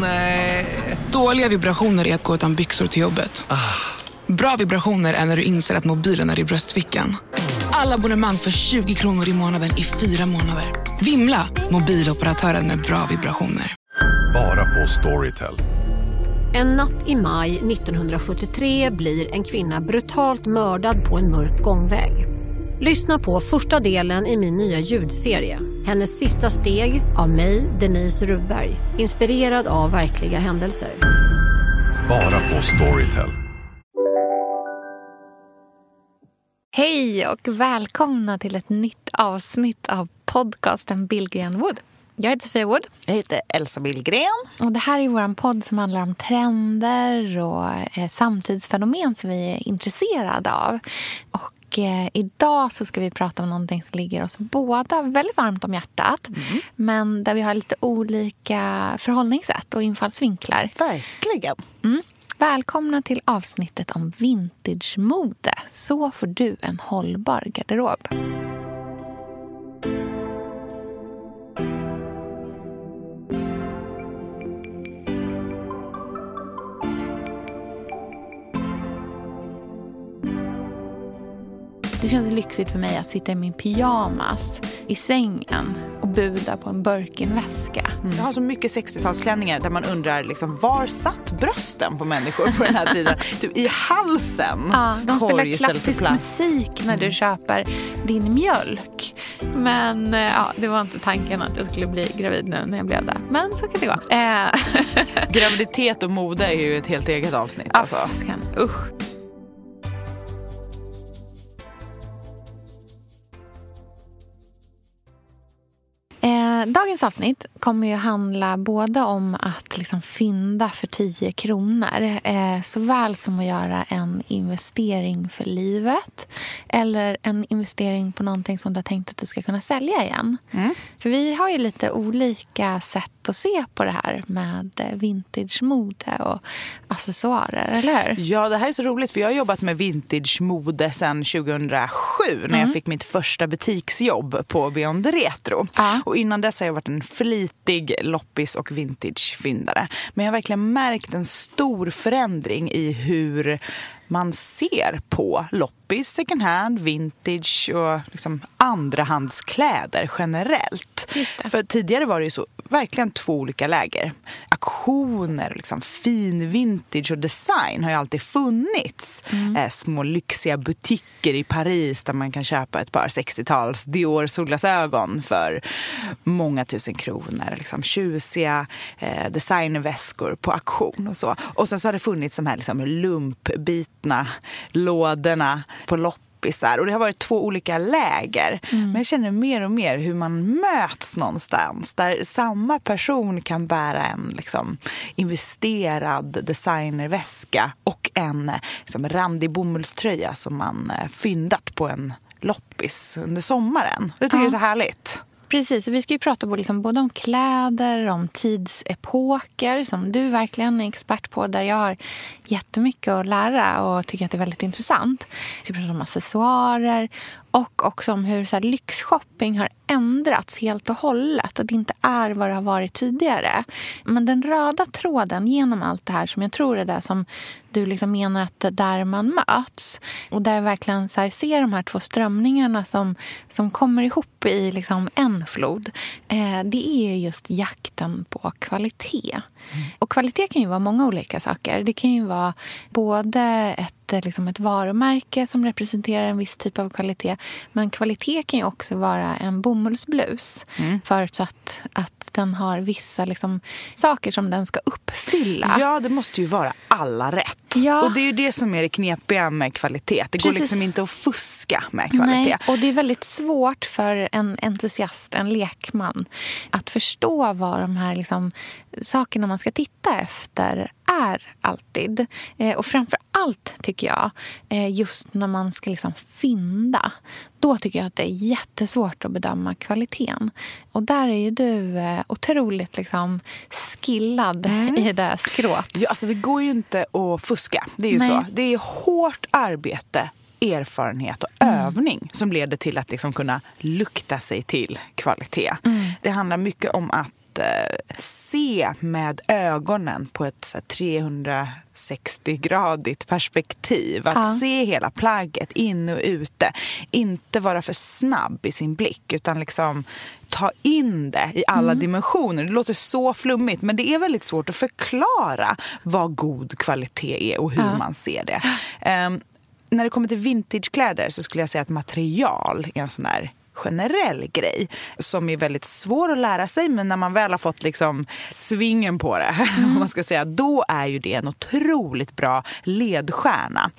Nej. Dåliga vibrationer är att gå utan byxor till jobbet. Bra vibrationer är när du inser att mobilen är i bröstfickan. Alla abonnemang för 20 kronor i månaden i fyra månader. Vimla! Mobiloperatören med bra vibrationer. Bara på Storytel. En natt i maj 1973 blir en kvinna brutalt mördad på en mörk gångväg. Lyssna på första delen i min nya ljudserie. Hennes sista steg av mig, Denise Rubberg. Inspirerad av verkliga händelser. Bara på Storytel. Hej och välkomna till ett nytt avsnitt av podcasten Billgren Wood. Jag heter Sofia Wood. Jag heter Elsa Billgren. Och det här är vår podd som handlar om trender och eh, samtidsfenomen som vi är intresserade av. Och eh, idag så ska vi prata om någonting som ligger oss båda väldigt varmt om hjärtat. Mm. Men där vi har lite olika förhållningssätt och infallsvinklar. Verkligen. Mm. Välkomna till avsnittet om vintagemode. Så får du en hållbar garderob. Det känns lyxigt för mig att sitta i min pyjamas i sängen och buda på en Birkin-väska. Jag har så mycket 60-talsklänningar där man undrar liksom, var satt brösten på människor på den här tiden? typ i halsen. Ja, de spelar klassisk musik när du köper din mjölk. Men eh, ja, det var inte tanken att jag skulle bli gravid nu när jag blev det. Men så kan det gå. Eh, Graviditet och mode är ju ett helt eget avsnitt. ja, Alltså. Usch. Eh, Eh, dagens avsnitt kommer ju handla både om att liksom fynda för 10 kronor eh, såväl som att göra en investering för livet eller en investering på någonting som du har tänkt att du ska kunna sälja igen. För vi har ju lite olika sätt att se på det här med vintage-mode och accessoarer, eller hur? Ja, det här är så roligt för jag har jobbat med vintage-mode sedan 2007 när jag fick mitt första butiksjobb på Beyond Retro. Ja. Och innan Innan dess har jag varit en flitig loppis och vintagefyndare. Men jag har verkligen märkt en stor förändring i hur man ser på loppis, second hand, vintage och liksom andrahandskläder generellt. För tidigare var det ju så verkligen två olika läger. Auktioner, liksom fin vintage och design har ju alltid funnits. Eh, små lyxiga butiker i Paris där man kan köpa ett par 60-tals Dior solglasögon för många tusen kronor. Liksom tjusiga eh, designväskor på auktion och så. Och sen så har det funnits de här liksom lumpbitna lådorna på loppisar. Och det har varit två olika läger. Men jag känner mer och mer hur man möts någonstans. Där samma person kan bära en liksom, investerad designerväska och en liksom, randig bomullströja som man eh, fyndat på en loppis under sommaren. Det tycker jag är så härligt. Precis, och vi ska ju prata både, liksom, både om kläder, om tidsepoker som du verkligen är expert på, där jag har jättemycket att lära och tycker att det är väldigt intressant. Vi ska prata om accessoarer och också om hur så här, lyxshopping har ändrats helt och hållet och det inte är vad det har varit tidigare. Men den röda tråden genom allt det här som jag tror är det som du liksom menar att där man möts och där verkligen så här, ser de här två strömningarna som, som kommer ihop i liksom en flod. Eh, det är just jakten på kvalitet. Och kvalitet kan ju vara många olika saker. Det kan ju vara både ett, eh, liksom ett varumärke som representerar en viss typ av kvalitet. Men kvalitet kan ju också vara en bomullsblus. Förutsatt att den har vissa liksom, saker som den ska uppfylla. Ja, det måste ju vara alla rätt. Ja. Och det är ju det som är det knepiga med kvalitet. Det går Precis. liksom inte att fuska med kvalitet. Nej, och det är väldigt svårt för en entusiast, en lekman att förstå vad de här liksom, sakerna man ska titta efter är alltid. Eh, och framför allt tycker jag, eh, just när man ska liksom fynda. Då tycker jag att det är jättesvårt att bedöma kvaliteten. Och där är ju du eh, otroligt liksom, skillad i det skrået. Ja, alltså det går ju inte att fuska. Det är ju Nej. så. Det är hårt arbete, erfarenhet och övning som leder till att liksom kunna lukta sig till kvalitet. Det handlar mycket om att att eh, se med ögonen på ett så här, 360-gradigt perspektiv. Att Ja. se hela plagget inne och ute. Inte vara för snabb i sin blick utan liksom ta in det i alla dimensioner. Det låter så flummigt men det är väldigt svårt att förklara vad god kvalitet är och hur Ja. man ser det. Ehm, när det kommer till vintagekläder så skulle jag säga att material är en sån där generell grej som är väldigt svår att lära sig men när man väl har fått liksom svingen på det, om man ska säga, då är ju det en otroligt bra ledstjärna.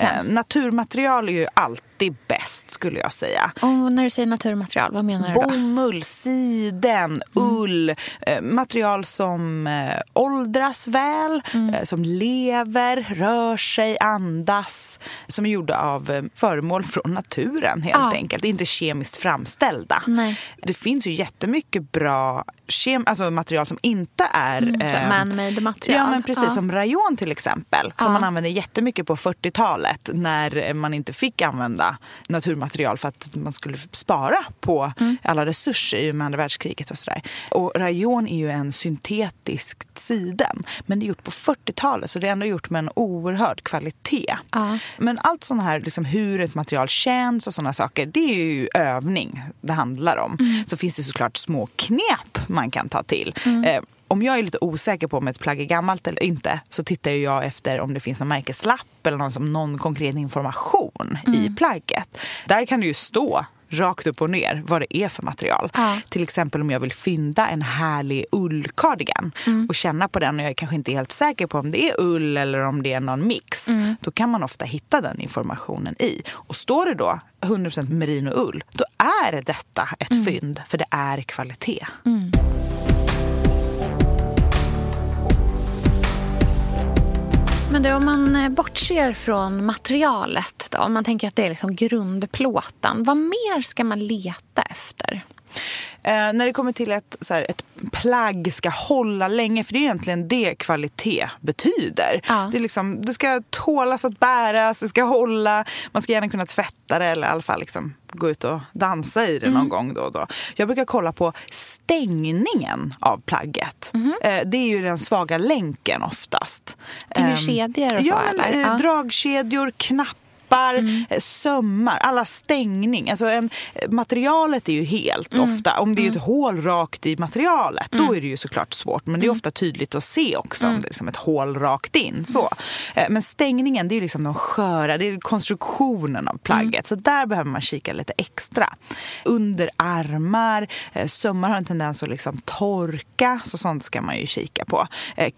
Eh, naturmaterial är ju alltid bäst skulle jag säga. Och när du säger naturmaterial, vad menar du då? Bomull, siden, ull, eh, material som eh, åldras väl, eh, som lever, rör sig, andas, som är gjorda av föremål från naturen helt Ja. enkelt, inte kemiskt framställda. Nej. Det finns ju jättemycket bra kem- alltså material som inte är... Mm, eh, man-made material. Ja, men precis. Ja. Som rayon till exempel. Som Ja. man använde jättemycket på 40-talet när man inte fick använda naturmaterial för att man skulle spara på Mm. alla resurser i och med andra världskriget och sådär. Och rayon är ju en syntetisk siden. Men det är gjort på 40-talet så det är ändå gjort med en oerhörd kvalitet. Ja. Men allt sånt här, liksom hur ett material känns och sådana saker, det är ju övning det handlar om. Mm. Så finns det såklart små knep man kan ta till. Eh, om jag är lite osäker på om ett plagg är gammalt eller inte så tittar jag efter om det finns någon märkeslapp eller någon, som, någon konkret information i plagget. Där kan det ju stå rakt upp och ner vad det är för material. Ja. Till exempel om jag vill fynda en härlig ullcardigan och känna på den och jag är kanske inte helt säker på om det är ull eller om det är någon mix. Då kan man ofta hitta den informationen i. Och står det då 100% merino-ull, då är detta ett fynd för det är kvalitet. Men du, om man eh, bortser från materialet då, om man tänker att det är liksom grundplåten, vad mer ska man leta efter? Eh, när det kommer till att så här, ett plagg ska hålla länge, för det är egentligen det kvalitet betyder. Ja. Det, är liksom, det ska tålas att bäras, det ska hålla, man ska gärna kunna tvätta det eller i alla fall liksom gå ut och dansa i det Mm. någon gång då och då. Jag brukar kolla på stängningen av plagget. Mhm. Eh, det är ju den svaga länken oftast. Tänker du Ehm, kedjor och ja, så, men, eller? eh, Ja. Mm. Dragkedjor, knappar, eh, sömmar, alla stängning. Alltså en, eh, materialet är ju helt Mm. ofta. Om det är ett hål rakt i materialet, då är det ju såklart svårt. Men det är Mm. ofta tydligt att se också om det är liksom ett hål rakt in. Så. Eh, Men stängningen, det är liksom de sköra, det är konstruktionen av plagget. Så där behöver man kika lite extra. Under armar, sömmar har en tendens att liksom torka, så sånt ska man ju kika på. Eh,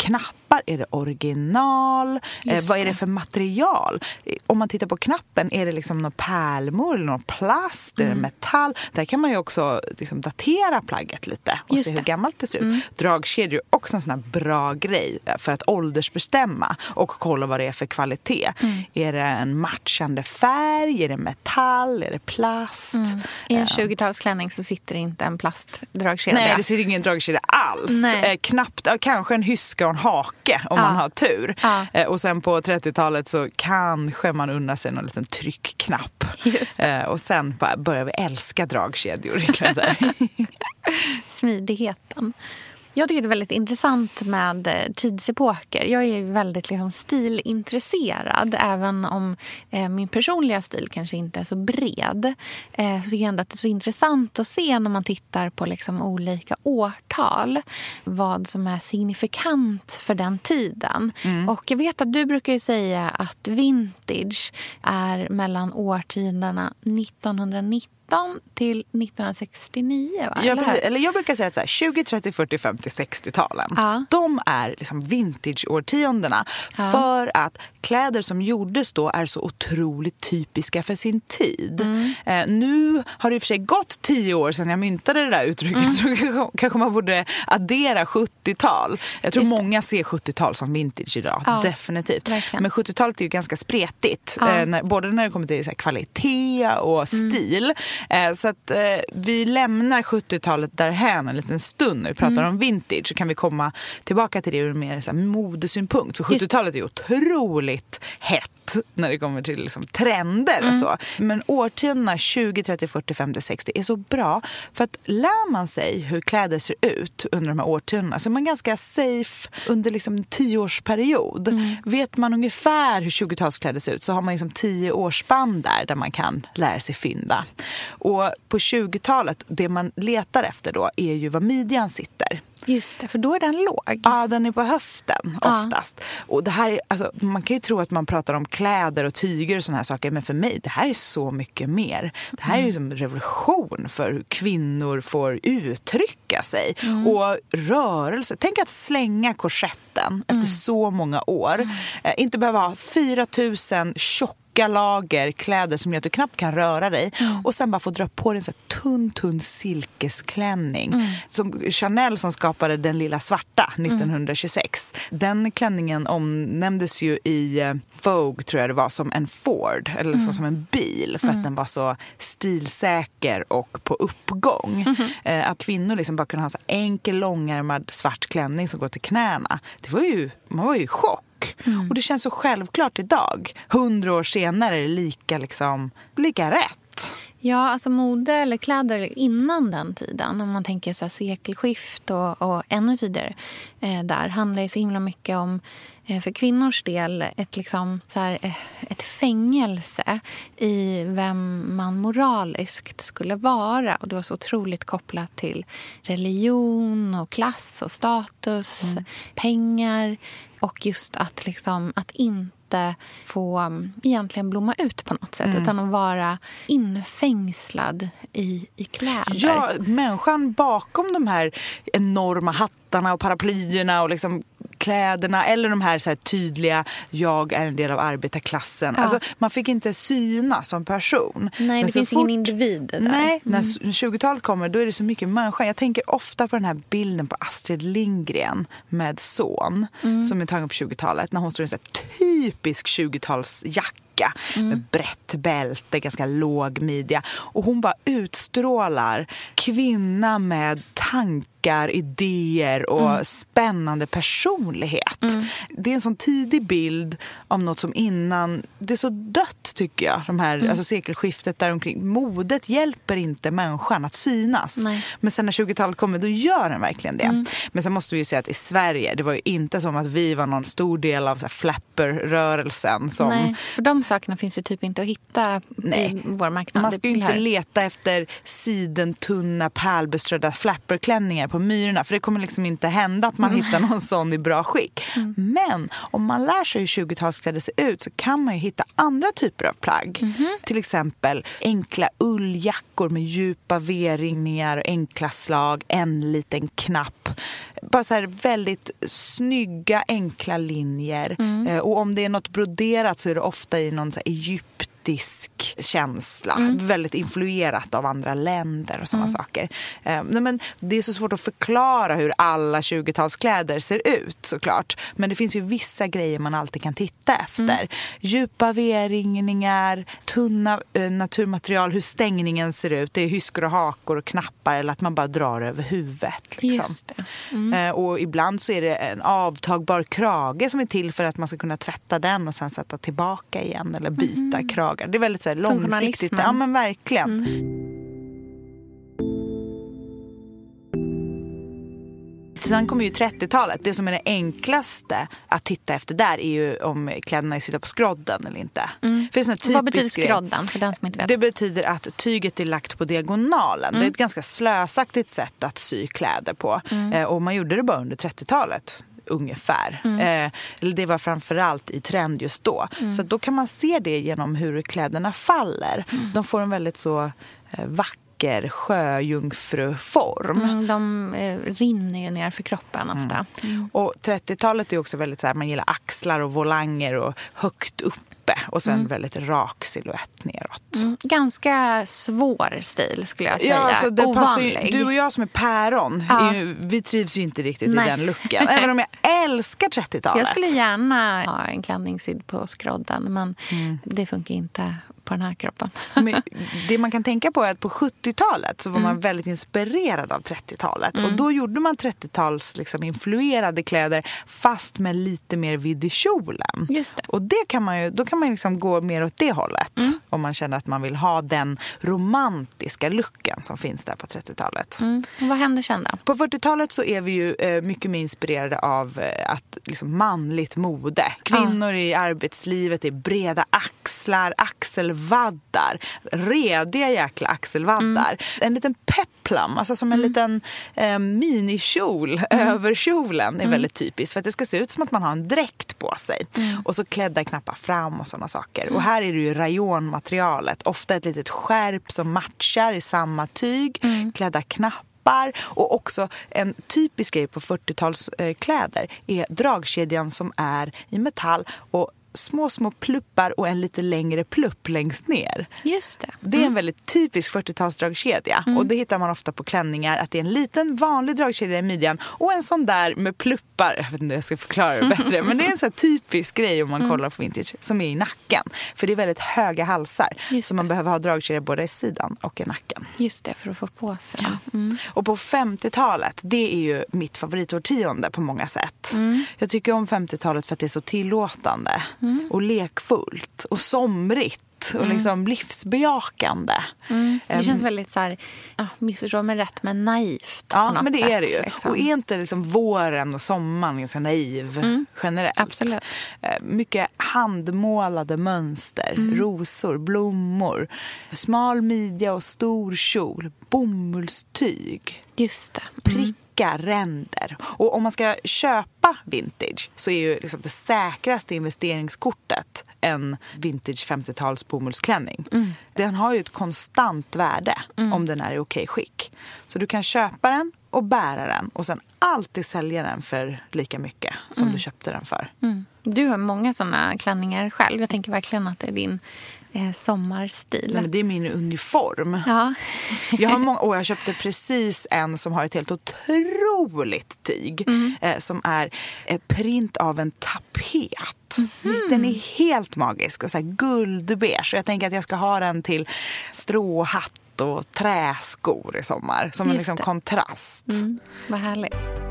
Knappar, är det original? Eh, vad är det. för material? Eh, Om man tittar på knappen, är det liksom någon pärlor eller någon plast? Mm. Är det metall? Där kan man ju också liksom datera plagget lite och Just se hur det. Mm. gammalt det ser ut. Dragkedjor är också en sån här bra grej för att åldersbestämma och kolla vad det är för kvalitet. Mm. Är det en matchande färg? Är det metall? Är det plast? I en 20-talsklänning så sitter inte en plastdragkedja. Nej, det ser ingen dragkedja alls. Eh, knappt, kanske en hyska och en hake om Ja. man har tur. Ja. Eh, och sen på 30-talet så kanske man unnar sig någon liten tryckknapp. Eh, och sen börjar vi älska dragkedjor i kläder. Smidigheten. Jag tycker det är väldigt intressant med eh, tidsepoker. Jag är väldigt liksom, stilintresserad. Även om eh, min personliga stil kanske inte är så bred. Eh, så tycker jag att det är så intressant att se när man tittar på liksom, olika årtal. Vad som är signifikant för den tiden. Och jag vet att du brukar ju säga att vintage är mellan årtiderna 1919 till 1969. Va? Ja, Eller precis. Eller jag brukar säga att så här, 20, 30, 40, 50, 60-talen. Ja. De är liksom vintageårtiondena. Ja. För att kläder som gjordes då är så otroligt typiska för sin tid. Mm. Eh, nu har det i och för sig gått tio år sedan jag myntade det där uttrycket. Mm. Så kanske, man borde addera 70-tal. Jag tror många ser 70-tal som vintage idag. Ja, Definitivt. verkligen. Men 70-talet är ju ganska spretigt. Eh, när, både när det kommer till så här, kvalitet och Mm. stil. Eh, så att eh, vi lämnar 70-talet därhän en liten stund när vi pratar om vintage. Så kan vi komma tillbaka till det ur mer så här, modesynpunkt. För 70-talet är otroligt hett när det kommer till liksom, trender och så. Men årtiondena 20, 30, 40, 50, 60 är så bra. För att lär man sig hur kläder ser ut under de här årtiondena så är man ganska safe under liksom en tioårsperiod. Vet man ungefär hur 20-talskläder ser ut så har man liksom tio årsspann där, där man kan lära sig fynda. Och på 20-talet, det man letar efter då är ju var midjan sitter. Just det, för då är den låg. Ja, den är på höften Ja. oftast. Och det här är, alltså, man kan ju tro att man pratar om kläder och tyger och såna här saker. Men för mig, det här är så mycket mer. Det här är ju som en revolution för hur kvinnor får uttrycka sig. Och rörelse. Tänk att slänga korsetten efter så många år. Eh, inte behöva ha 4 000 tjocka lager kläder som gör att du knappt kan röra dig. Och sen bara få dra på dig en så tunn, tunn silkesklänning. Som Chanel som skapade den lilla svarta 1926. Den klänningen omnämndes ju i eh, Vogue, tror jag det var, som en Ford. Eller så, som en bil. För att den var så stilsäker och på uppgång. Eh, att kvinnor liksom bara kunde ha en enkel, långärmad svart klänning som går till knäna. Det var ju, man var ju i chock. Och det känns så självklart idag. Hundra år senare är det lika, liksom, lika rätt. Ja, alltså mode eller kläder innan den tiden, om man tänker så här sekelskift och, och ännu tidigare, eh, där handlar det så himla mycket om för kvinnors del ett, liksom, så här, eh, ett fängelse i vem man moraliskt skulle vara. Och Det var så otroligt kopplat till religion, och klass och status, pengar och just att, liksom, att inte få um, egentligen blomma ut på något sätt utan att vara infängslad i, i kläder. Ja, människan bakom de här enorma hattarna och paraplyerna och liksom kläderna eller de här, så här tydliga jag är en del av arbetarklassen. Ja. Alltså, man fick inte synas som person. Nej, Men det finns ingen individ där. Mm. Nej, när 20-talet kommer då är det så mycket människa. Jag tänker ofta på den här bilden på Astrid Lindgren med son Mm. som är tagen på 20-talet när hon står i en så här typisk 20-talsjacka Mm. med brett bälte, ganska låg midja. Och hon bara utstrålar kvinna med tankar, idéer och Mm. spännande personlighet. Det är en sån tidig bild av något som innan... Det är så dött, tycker jag. De här, Mm. alltså sekelskiftet däromkring. Modet hjälper inte människan att synas. Nej. Men sen när 20-talet kommer, då gör den verkligen det. Mm. Men sen måste vi ju säga att i Sverige, det var ju inte som att vi var någon stor del av flapper-rörelsen. Som, Nej, för de sakerna finns ju typ inte att hitta Nej. i vår marknad. Man ska ju inte leta efter sidentunna pärlbeströdda flapperklänningar på myrorna för det kommer liksom inte hända att man Mm. hittar någon sån i bra skick. Men om man lär sig hur 20-talskläder ser ut så kan man ju hitta andra typer av plagg. Mhm. Till exempel enkla ulljackor med djupa V-ringningar, enkla slag, en liten knapp. Bara så här väldigt snygga, enkla linjer. Mm. Eh, Och om det är något broderat så är det ofta i någon så här egyptisk känsla. Mm. Väldigt influerat av andra länder och sådana saker. Eh, nej, men det är så svårt att förklara hur alla 20-talskläder ser ut såklart. Men det finns ju vissa grejer man alltid kan titta efter. Mm. Djupa V-ringningar, tunna eh, naturmaterial, hur stängningen ser ut. Det är hyskor och hakor och knappar eller att man bara drar över huvudet. Liksom. Just det. Eh, Och ibland så är det en avtagbar krage som är till för att man ska kunna tvätta den och sen sätta tillbaka igen eller byta kragar. Det är väldigt så här, långsiktigt. Ja men verkligen. Sen kommer ju 30-talet. Det som är det enklaste att titta efter där är ju om kläderna är sydda på skrodden eller inte. För det vad betyder skrodden för den som inte vet? Det betyder att tyget är lagt på diagonalen. Det är ett ganska slösaktigt sätt att sy kläder på. Eh, och man gjorde det bara under 30-talet ungefär. Eh, eller det var framförallt i trend just då. Så att då kan man se det genom hur kläderna faller. De får en väldigt så eh, vacker sjöjungfruform. Mm, de eh, rinner ju ner för kroppen ofta. Och 30-talet är också väldigt så här, man gillar axlar och volanger och högt uppe och sen väldigt rak silhuett neråt. Mm, ganska svår stil skulle jag säga. Ja, alltså det passar ju, Ovanlig. du och jag som är päron, Ja. är vi trivs ju inte riktigt Nej. i den looken. Även om jag älskar 30-talet. Jag skulle gärna ha en klänning sydd på skrodden men Mm. det funkar inte på den här kroppen. Men det man kan tänka på är att på 70-talet så var Mm. man väldigt inspirerad av 30-talet. Och då gjorde man 30-tals liksom, influerade kläder fast med lite mer vidd i kjolen. Just det. Och det kan man ju, då kan man liksom gå mer åt det hållet. Mm. Om man känner att man vill ha den romantiska looken som finns där på 30-talet. Mm. Vad hände sen då? På 40-talet så är vi ju eh, mycket mer inspirerade av eh, att liksom, manligt mode. Kvinnor i arbetslivet är breda axlar, axelvaddar. Rediga jäkla axelvaddar. En liten peplum, alltså som en liten eh, minikjol över kjolen är väldigt typiskt. För att det ska se ut som att man har en dräkt på sig. Och så klädda knappar fram och sådana saker. Och här är det ju rayonmaterialet. Ofta ett litet skärp som matchar i samma tyg. Klädda knappar och också en typisk grej på 40-talskläder är dragkedjan som är i metall och små, små pluppar och en lite längre plupp längst ner. Just det. Det är en väldigt typisk 40-talsdragkedja. Och det hittar man ofta på klänningar. Att det är en liten vanlig dragkedja i midjan och en sån där med pluppar. Jag vet inte hur jag ska förklara det bättre. men det är en sån här typisk grej om man kollar på vintage. Som är i nacken. För det är väldigt höga halsar. Just så man behöver ha dragkedja både i sidan och i nacken. Just det, för att få på sig den. Mm. Och på 50-talet, det är ju mitt favoritårtionde på många sätt. Jag tycker om 50-talet för att det är så tillåtande Mm. och lekfullt och somrigt och liksom livsbejakande. Det Ehm, känns väldigt så här, ja, missförstå mig rätt, men naivt Ja, men det sätt, är det ju. liksom. Och är inte liksom våren och sommaren ganska naiv generellt? Absolut. Eh, Mycket handmålade mönster, rosor, blommor, smal midja och stor kjol, bomullstyg. Just det. prickar, ränder. Och om man ska köpa vintage så är ju liksom det säkraste investeringskortet en vintage 50-tals bomullsklänning. Den har ju ett konstant värde om den är i okej skick. Så du kan köpa den och bära den och sen alltid sälja den för lika mycket som du köpte den för. Mm. Du har många såna klänningar själv. Jag tänker verkligen att det är din eh, sommarstil. Nej, det är min uniform. Ja. Jag, har många, och jag köpte precis en som har ett helt otroligt tyg. Eh, som är ett print av en tapet. Den är helt magisk och så här guldbeige. Jag tänker att jag ska ha den till stråhatt och träskor i sommar. Som en Just liksom det. kontrast. Mm, vad härligt.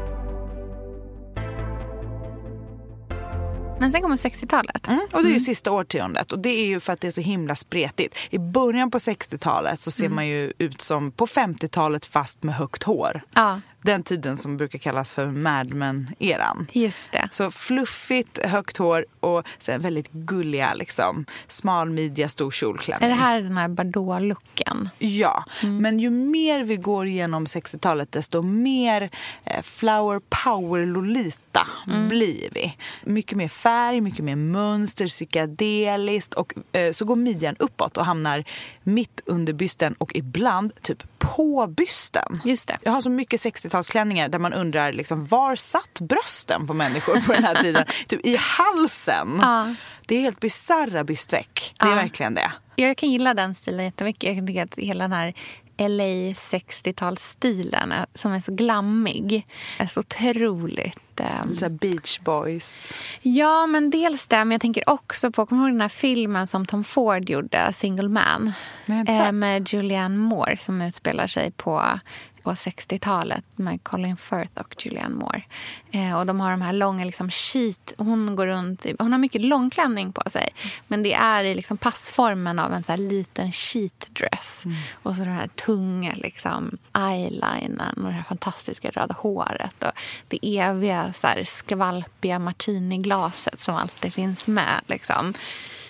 Men sen kommer 60-talet. Mm, och det är ju sista årtiondet och det är ju för att det är så himla spretigt. I början på 60-talet så ser man ju ut som på 50-talet fast med högt hår. Ja, Den tiden som brukar kallas för Mad Men-eran. just det. Så fluffigt, högt hår och sen väldigt gulliga liksom, smalmidja, stor kjolklänning. Är det här den här Bardot-looken? Ja, men ju mer vi går igenom 60-talet desto mer eh, flower power Lolita blir vi. Mycket mer färg, mycket mer mönster, psykedeliskt och eh, så går midjan uppåt och hamnar mitt under bysten och ibland typ på bysten. Just det. Jag har så mycket 60-talsklänningar där man undrar liksom, var satt brösten på människor på den här tiden? typ i halsen. Ja. Det är helt bisarra bystveck. Det är Ja. verkligen det. Jag kan gilla den stilen jättemycket. Jag kan tycka att hela den här LA 60-talsstilen är- som är så glammig är så otroligt... ehm, Lite Beach Boys. Ja, men dels det. Men jag tänker också på, kommer du ihåg den här filmen som Tom Ford gjorde, Single Man? Nej, Eh, med Julianne Moore som utspelar sig på, på 60-talet med Colin Firth och Julianne Moore. Eh, och de har de här långa liksom sheet, hon går runt i, hon har mycket långklänning på sig. Men det är i liksom passformen av en så liten sheet dress. Och så den här tunga liksom eyelinern och det här fantastiska röda håret. Och det eviga så här skvalpiga martiniglaset som alltid finns med. Liksom.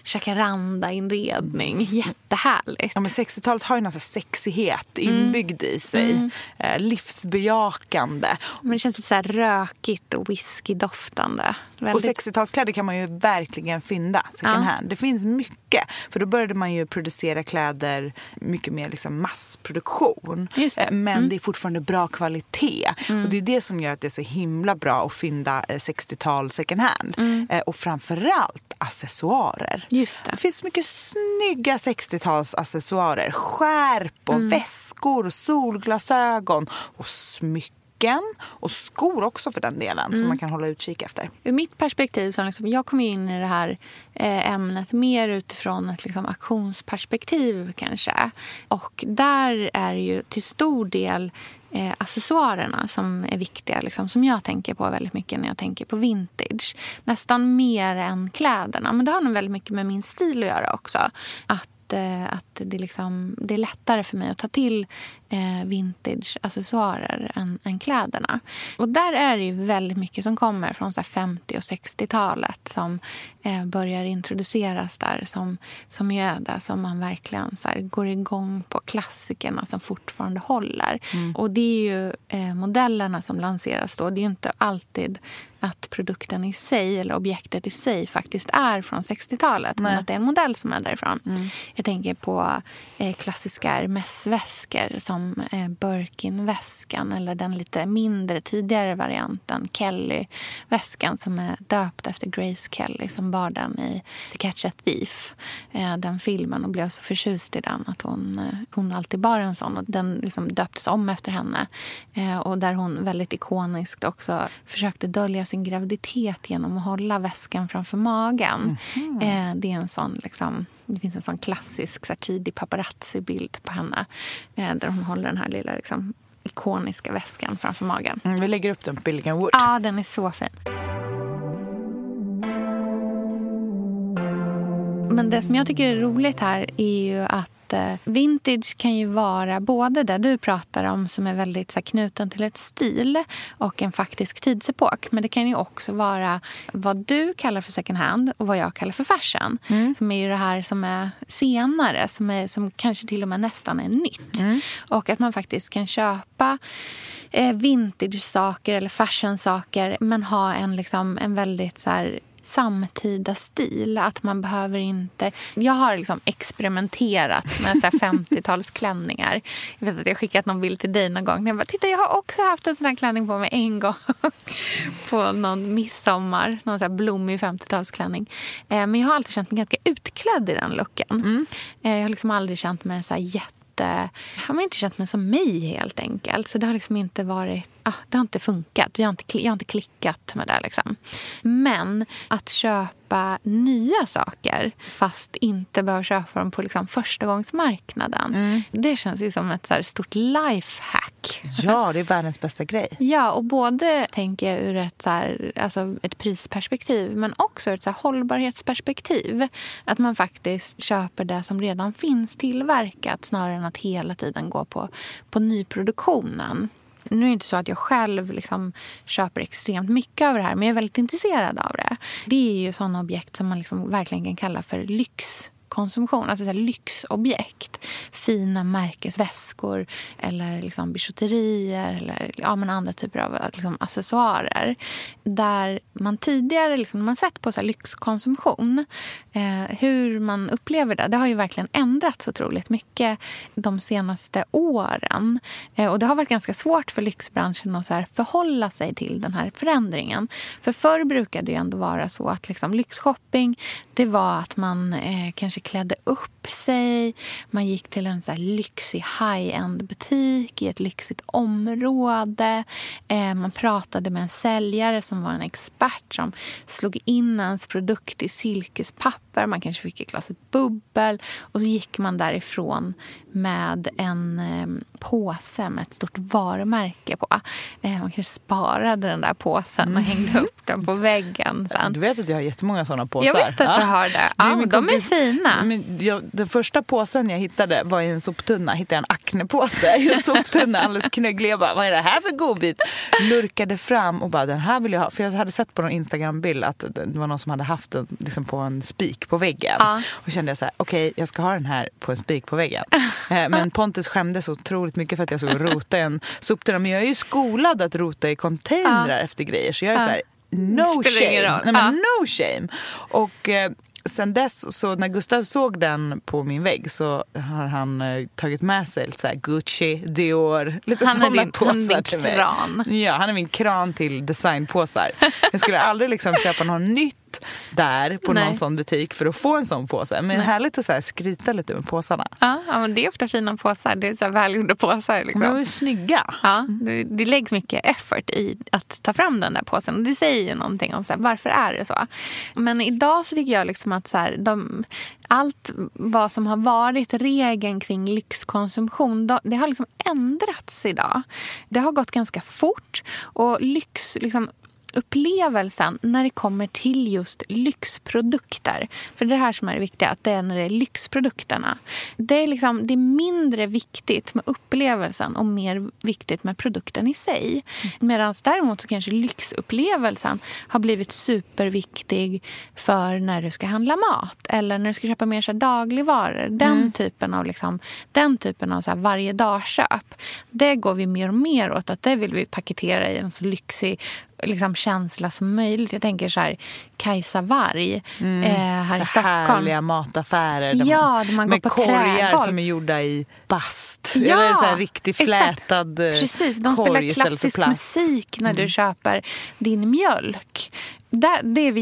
Jacaranda-inredning. Jättehärligt. Ja, men 60-talet har ju någon sexighet inbyggd i sig. Eh, livsbejakande. Men det känns lite så här rökigt och whiskydoftande. Och Väldigt- 60-talskläder kan man ju verkligen fynda second Ja. hand. Det finns mycket. För då började man ju producera kläder mycket mer liksom massproduktion. Det. Eh, Men det är fortfarande bra kvalitet. Och det är det som gör att det är så himla bra att fynda eh, 60-tal second hand. Eh, Och framförallt accessoarer. Just det. Det finns så mycket snygga 60-talsaccessoarer. Skärp och väskor och solglasögon och smycken. och skor också för den delen som man kan hålla utkik efter. Ur mitt perspektiv, så liksom, jag kom in i det här eh, ämnet mer utifrån ett liksom, auktionsperspektiv kanske. Och där är ju till stor del eh, accessoarerna som är viktiga, liksom, som jag tänker på väldigt mycket när jag tänker på vintage. Nästan mer än kläderna. Men det har nog väldigt mycket med min stil att göra också. Att eh, att det, liksom, det är lättare för mig att ta till eh, vintage-accessoarer än, än kläderna. Och där är det ju väldigt mycket som kommer från så 50 och 60-talet som börjar introduceras där som, som det som man verkligen så här, går igång på klassikerna som fortfarande håller. Mm. Och det är ju eh, modellerna som lanseras då. Det är inte alltid att produkten i sig eller objektet i sig faktiskt är från 60-talet. Men att det är en modell som är därifrån. Jag tänker på eh, klassiska Hermes-väskor som eh, Birkin-väskan eller den lite mindre tidigare varianten Kelly-väskan som är döpt efter Grace Kelly som bar den i To catch a thief, eh, den filmen och blev så förtjust i den att hon, eh, hon alltid bar en sån och den liksom döptes om efter henne. Eh, och där hon väldigt ikoniskt också försökte dölja sin graviditet genom att hålla väskan framför magen. Eh, det är en sån liksom det finns en sån klassisk så här, tidig paparazzi-bild på henne där hon håller den här lilla liksom, ikoniska väskan framför magen. Mm, vi lägger upp den på Billigan Wood. Ja, den är så fin. Men det som jag tycker är roligt här är ju att eh, vintage kan ju vara både det du pratar om som är väldigt så här, knuten till ett stil och en faktisk tidsepok. Men det kan ju också vara vad du kallar för second hand och vad jag kallar för fashion. Som är ju det här som är senare, som, är, som kanske till och med nästan är nytt. Och att man faktiskt kan köpa eh, vintage-saker eller fashion-saker men ha en, liksom, en väldigt så här, samtida stil. Att man behöver inte... Jag har liksom experimenterat med så här 50-talsklänningar. Jag vet att jag skickat någon bild till dig någon gång. Jag bara, titta jag har också haft en sån här klänning på mig en gång. på någon midsommar. Någon så här blommig 50-talsklänning. Eh, men jag har alltid känt mig ganska utklädd i den looken. Eh, jag har liksom aldrig känt mig så här jätte jag har inte känt mig som mig helt enkelt. Så det har liksom inte varit, ah, det har inte funkat. Vi har inte, jag har inte klickat med det. Liksom. Men att köpa nya saker fast inte behöva köpa dem på liksom förstagångsmarknaden. Det känns ju som ett så här stort lifehack. Ja, det är världens bästa grej. Ja, och både tänker jag ur ett, så här, alltså ett prisperspektiv men också ur ett så här hållbarhetsperspektiv. Att man faktiskt köper det som redan finns tillverkat snarare än att hela tiden gå på, på nyproduktionen. Nu är det inte så att jag själv liksom köper extremt mycket av det här men jag är väldigt intresserad av det. Det är ju sådana objekt som man liksom verkligen kan kalla för lyx konsumtion, alltså så här lyxobjekt. Fina märkesväskor eller liksom bijouterier eller ja, men andra typer av liksom, accessoarer. Där man tidigare, liksom, när man sett på så här lyxkonsumtion, eh, hur man upplever det, det har ju verkligen ändrats otroligt mycket de senaste åren. Eh, och det har varit ganska svårt för lyxbranschen att så här förhålla sig till den här förändringen. För förr brukade det ändå vara så att liksom, lyxshopping, det var att man eh, kanske klädde upp sig. Man gick till en så lyxig high-end-butik i ett lyxigt område. Eh, man pratade med en säljare som var en expert som slog in ens produkt i silkespapper. Man kanske fick ett glas bubbel. Och så gick man därifrån med en eh, påse med ett stort varumärke på. Eh, man kanske sparade den där påsen och hängde upp den på väggen sen. Du vet att jag har jättemånga sådana påsar. Jag vet att du har det. Ja, är min men de är kompis- fina. Men jag, den första påsen jag hittade var i en soptunna. Hittade jag en Acne-påse i en soptunna, alldeles knögglig. Jag bara, vad är det här för godbit? Lurkade fram och bara, den här vill jag ha. För jag hade sett på någon Instagram-bild att det var någon som hade haft den liksom på en spik på väggen. Ja. Och kände jag så här, okej, jag ska ha den här på en spik på väggen. Eh, Men Pontus skämdes så otroligt mycket för att jag såg rota i en soptunna. Men jag är ju skolad att rota i containrar efter grejer. Så jag är Ja. så här, no shame. Nej, men Ja. no shame. Och eh, sen dess, så när Gustav såg den på min vägg så har han eh, tagit med sig lite så här Gucci, Dior, lite Han sådana din- påsar han är din till mig. kran. Ja, han är min kran till designpåsar. Jag skulle aldrig liksom köpa något nytt där på Nej. någon sån butik för att få en sån påse. Men härligt att så här skryta lite med påsarna. Ja, ja, men det är ofta fina påsar. Det är så här välgjorda påsar. Liksom. De är snygga. Ja, det, det läggs mycket effort i att ta fram den där påsen. Och det säger ju någonting om så här, varför är det så. Men idag så tycker jag liksom att så här, de, allt vad som har varit regeln kring lyxkonsumtion det har liksom ändrats idag. Det har gått ganska fort. Och lyx, liksom, upplevelsen när det kommer till just lyxprodukter. För det är det här som är det viktiga, att det är när det är lyxprodukterna. Det är, liksom, det är mindre viktigt med upplevelsen och mer viktigt med produkten i sig. Medan däremot så kanske lyxupplevelsen har blivit superviktig för när du ska handla mat eller när du ska köpa mer så dagligvaror. Den typen av, liksom, den typen av så här varje dag-köp. Det går vi mer och mer åt att det vill vi paketera i en så lyxig liksom, känsla som möjligt. Jag tänker så här, Kajsa Warg eh, här Så i Stockholm. härliga mataffärer där Ja, man, där man med korgar trägolv. som är gjorda i bast. Ja, Eller så här riktigt exakt. flätad eh, Precis, de spelar klassisk. Mm. musik när du köper din mjölk. Där, det är vi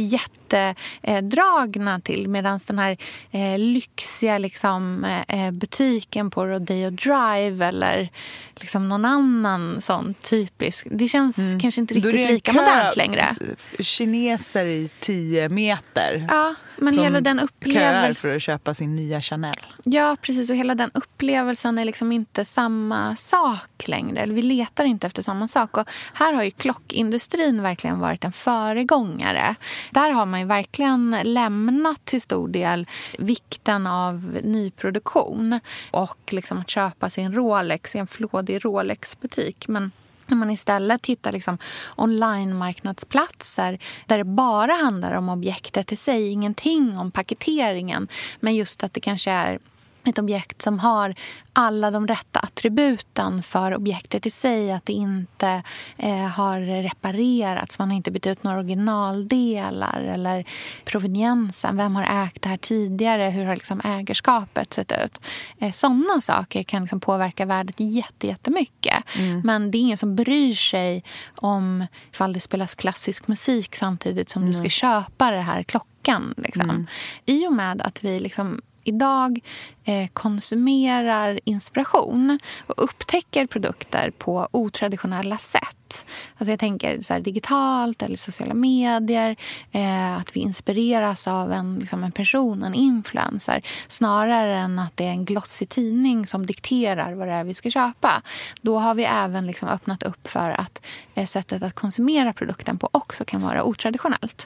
jättedragna till. Medan den här eh, lyxiga liksom, eh, butiken på Rodeo Drive eller liksom någon annan sån typisk... Det känns kanske inte Mm. Då är riktigt lika kö, modernt längre. Kineser i tio meter. Ja, men hela den köar upplevelsen... för att köpa sin nya Chanel. Ja, precis. Och hela den upplevelsen är liksom inte samma sak längre. Eller vi letar inte efter samma sak. Och här har ju klockindustrin verkligen varit en föregångare. Där har man ju verkligen lämnat till stor del vikten av nyproduktion och liksom att köpa sin Rolex i en flådig Rolex-butik. Men när man istället hittar liksom online-marknadsplatser där det bara handlar om objektet i sig, ingenting om paketeringen. Men just att det kanske är ett objekt som har alla de rätta attributen för objektet i sig. Att det inte eh, har reparerats, man har inte bytt ut några originaldelar eller proveniensen. Vem har ägt det här tidigare? Hur har liksom ägarskapet sett ut? Eh, sådana saker kan liksom påverka värdet jätte, jättemycket. Men det är ingen som bryr sig om ifall det spelas klassisk musik samtidigt som du ska köpa det här klockan. Liksom. I och med att vi liksom idag eh, konsumerar inspiration och upptäcker produkter på otraditionella sätt. Alltså jag tänker så här, digitalt eller sociala medier. Eh, att vi inspireras av en, liksom en person, en influencer snarare än att det är en glossig tidning som dikterar vad det är vi ska köpa. Då har vi även liksom öppnat upp för att eh, sättet att konsumera produkten på också kan vara otraditionellt.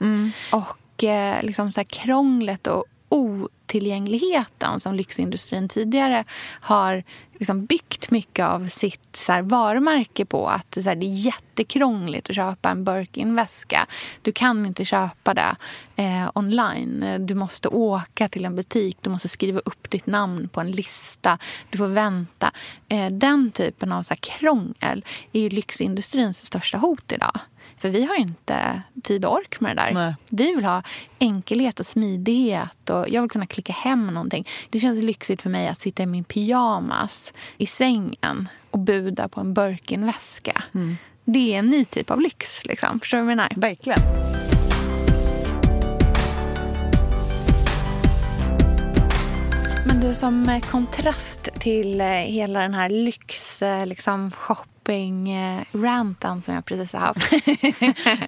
Och eh, liksom så här, krånglet och otillgängligheten som lyxindustrin tidigare har liksom byggt mycket av sitt så här, varumärke på. Att så här, det är jättekrångligt att köpa en Birkin-väska. Du kan inte köpa det eh, online. Du måste åka till en butik. Du måste skriva upp ditt namn på en lista. Du får vänta. Eh, den typen av så här, krångel är ju lyxindustrins största hot idag. För vi har inte tid och ork med det där. Nej. Vi vill ha enkelhet och smidighet och jag vill kunna klicka hem någonting. Det känns lyxigt för mig att sitta i min pyjamas i sängen och buda på en Birkin-väska. Det är en ny typ av lyx. Liksom. Förstår du vad jag menar? Verkligen. Men du, som kontrast till eh, hela den här lyx, eh, liksom, shopping-ranten som jag precis har haft.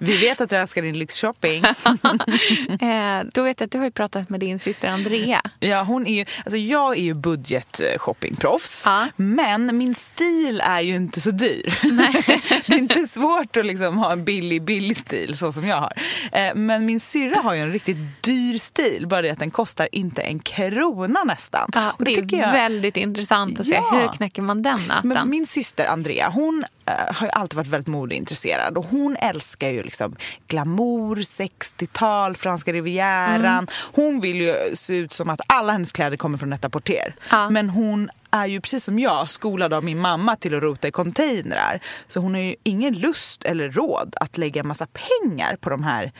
Vi vet att du älskar din lyxshopping. eh, då vet jag att du har ju pratat med din syster Andrea. Ja, hon är ju, alltså jag är ju budget-shoppingproffs. Ja. Men min stil är ju inte så dyr. det är inte svårt att liksom ha en billig, billig stil så som jag har. Eh, Men min syrra har ju en riktigt dyr stil. Bara det att den kostar inte en krona nästan. Ja, Och det är jag- väldigt intressant att se. Ja. Hur knäcker man den nöten? Men min syster Andrea, hon eh, har ju alltid varit väldigt modeintresserad och hon älskar ju liksom glamour, 60-tal, franska rivieran. Mm. Hon vill ju se ut som att alla hennes kläder kommer från Net Porter. Ja. Men hon är ju precis som jag skolad av min mamma till att rota i containrar. Så hon har ju ingen lust eller råd att lägga massa pengar på de här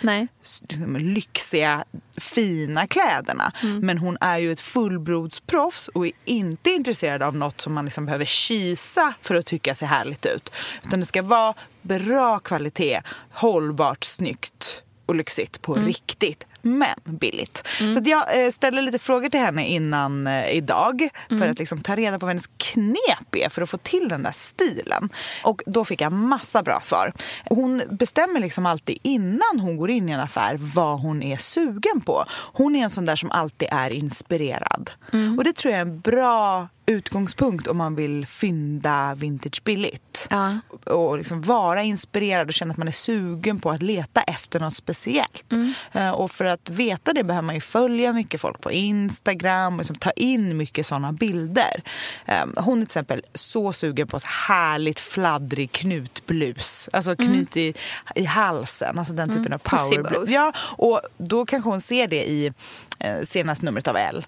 liksom, lyxiga, fina kläderna. Mm. Men hon är ju ett fullblodsproffs och är inte intresserad av något som man liksom behöver kisa för att tycka ser härligt ut. Utan det ska vara bra kvalitet, hållbart, snyggt och lyxigt på Mm. riktigt. Men billigt. Så att jag eh, ställer lite frågor till henne innan eh, idag för att liksom ta reda på vad hennes knep är för att få till den där stilen. Och då fick jag massa bra svar. Hon bestämmer liksom alltid innan hon går in i en affär vad hon är sugen på. Hon är en sån där som alltid är inspirerad. Och det tror jag är en bra utgångspunkt om man vill fynda vintage billigt. Ja. Och liksom vara inspirerad och känna att man är sugen på att leta efter något speciellt. Eh, Och för att veta det behöver man ju följa mycket folk på Instagram och liksom ta in mycket såna bilder. Eh, Hon är till exempel så sugen på så härligt fladdrig knutblus. Alltså knut i, i halsen, alltså den typen av powerblus. Ja, och då kanske hon ser det i eh, senaste numret av Elle.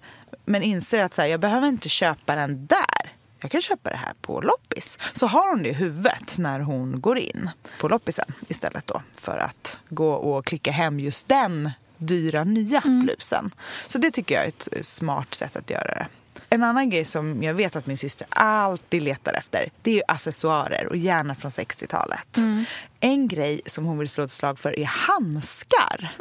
Men inser att så här, jag behöver inte köpa den där. Jag kan köpa det här på loppis. Så har hon det i huvudet när hon går in på loppisen istället då för att gå och klicka hem just den dyra nya blusen. Så det tycker jag är ett smart sätt att göra det. En annan grej som jag vet att min syster alltid letar efter det är accessoarer och gärna från 60-talet. En grej som hon vill slå ett slag för är handskar.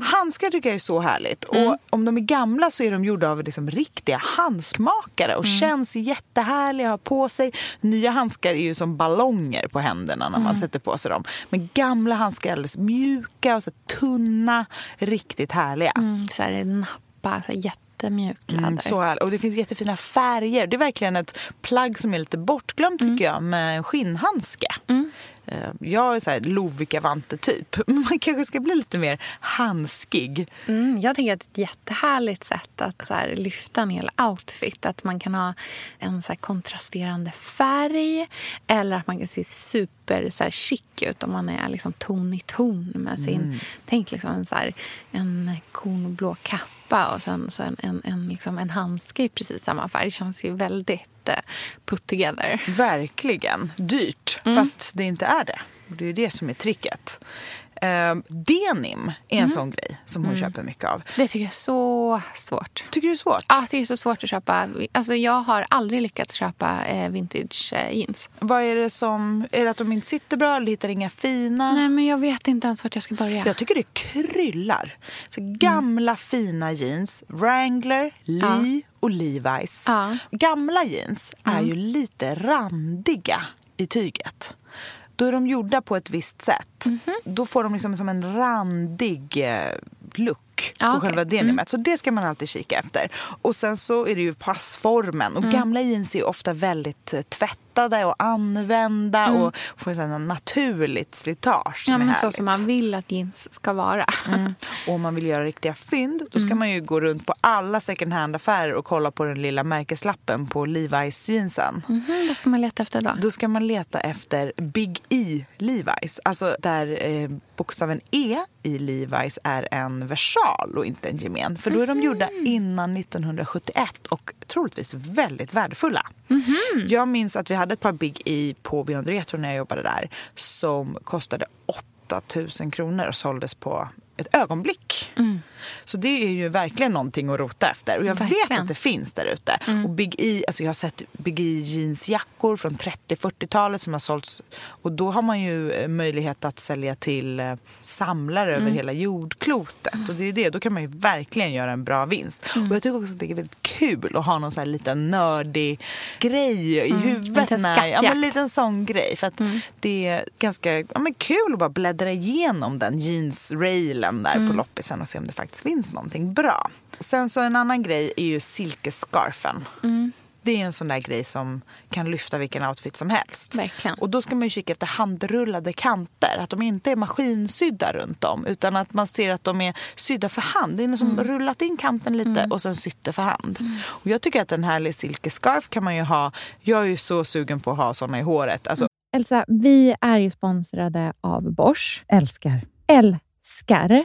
Handskar tycker jag är så härligt. Och om de är gamla så är de gjorda av liksom riktiga handskmakare och känns jättehärliga att ha på sig. Nya handskar är ju som ballonger på händerna när man sätter på sig dem. Men gamla handskar är alldeles mjuka och så tunna, riktigt härliga. Mm, så här nappa, så här jättemjuk läder. Mm, så härligt. Och det finns jättefina färger. Det är verkligen ett plagg som är lite bortglömt tycker jag med en skinnhandske. Eh, Jag är så här Lovikka-vante-typ. Man kanske ska bli lite mer handskig. Mm, jag tänker att det är ett jättehärligt sätt att så lyfta en hel outfit. Att man kan ha en så kontrasterande färg eller att man kan se super så chic ut om man är liksom, ton i ton med sin... Tänk liksom en, så här, en kornblå kappa och sen så en, en, en, liksom, en handske i precis samma färg. Det känns ju väldigt eh, put together. Verkligen. Dyrt, fast det inte är det. Och Det är det som är tricket. Eh, denim är en sån grej som hon köper mycket av. Det tycker jag är så svårt. Tycker du det är svårt? Ja, det är så svårt att köpa. Alltså, jag har aldrig lyckats köpa eh, vintage eh, jeans. Vad är det som... Är det att de inte sitter bra eller hittar inga fina? Nej, men jag vet inte ens vart jag ska börja. Jag tycker det kryllar. Så gamla fina jeans, Wrangler, Lee och Levi's. Ja. Gamla jeans är ju lite randiga i tyget. Då är de gjorda på ett visst sätt. Då får de liksom som en randig eh, look på okej. själva denimet. Så det ska man alltid kika efter. Och sen så är det ju passformen. Och gamla jeans är ju ofta väldigt eh, tvättade och använda och får ett naturligt slitage som ja, är men så härligt. som man vill att jeans ska vara. Och om man vill göra riktiga fynd då ska man ju gå runt på alla second hand-affärer och kolla på den lilla märkeslappen på Levi's jeansen. Mhm, vad ska man leta efter då? Då ska man leta efter Big E Levi's. Alltså där eh, bokstaven E i Levi's är en versal och inte en gemen. För då är de gjorda innan 1971 och troligtvis väldigt värdefulla. Jag minns att vi hade ett par Big E på Beyond Retro när jag jobbade där som kostade 8000 kronor och såldes på ett ögonblick. Så det är ju verkligen någonting att rota efter. Och jag vet Verkligen. att det finns där ute. Och Big E, alltså jag har sett Big E jeansjackor från 30-40-talet som har sålts. Och då har man ju eh, möjlighet att sälja till eh, samlare över hela jordklotet. Och det är det, då kan man ju verkligen göra en bra vinst. Och jag tycker också att det är väldigt kul att ha någon så här liten nördig grej i huvudet. liten när, ja, men en liten sån grej. För att det är ganska ja, men kul att bara bläddra igenom den jeans-railen där på loppisen och se om det faktiskt finns någonting bra. Sen så en annan grej är ju silkescarfen. Det är en sån där grej som kan lyfta vilken outfit som helst. Verkligen. Och då ska man ju kika efter handrullade kanter. Att de inte är maskinsydda runt om. Utan att man ser att de är sydda för hand. Det är någon som rullat in kanten lite och sen sytt för hand. Och jag tycker att en härlig silkescarf kan man ju ha. Jag är ju så sugen på att ha såna i håret. Alltså, Elsa, vi är ju sponsrade av Bosch. Älskar. Älskar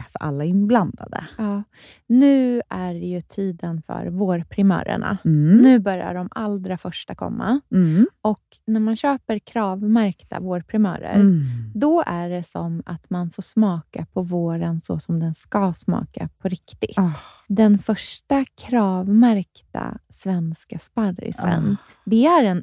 för alla inblandade. Ja. Nu är det ju tiden för vårprimörerna. Mm. Nu börjar de allra första komma. Mm. Och när man köper kravmärkta vårprimörer, Mm. då är det som att man får smaka på våren så som den ska smaka på riktigt. Ah. Den första kravmärkta svenska sparrisen, Ah. det är en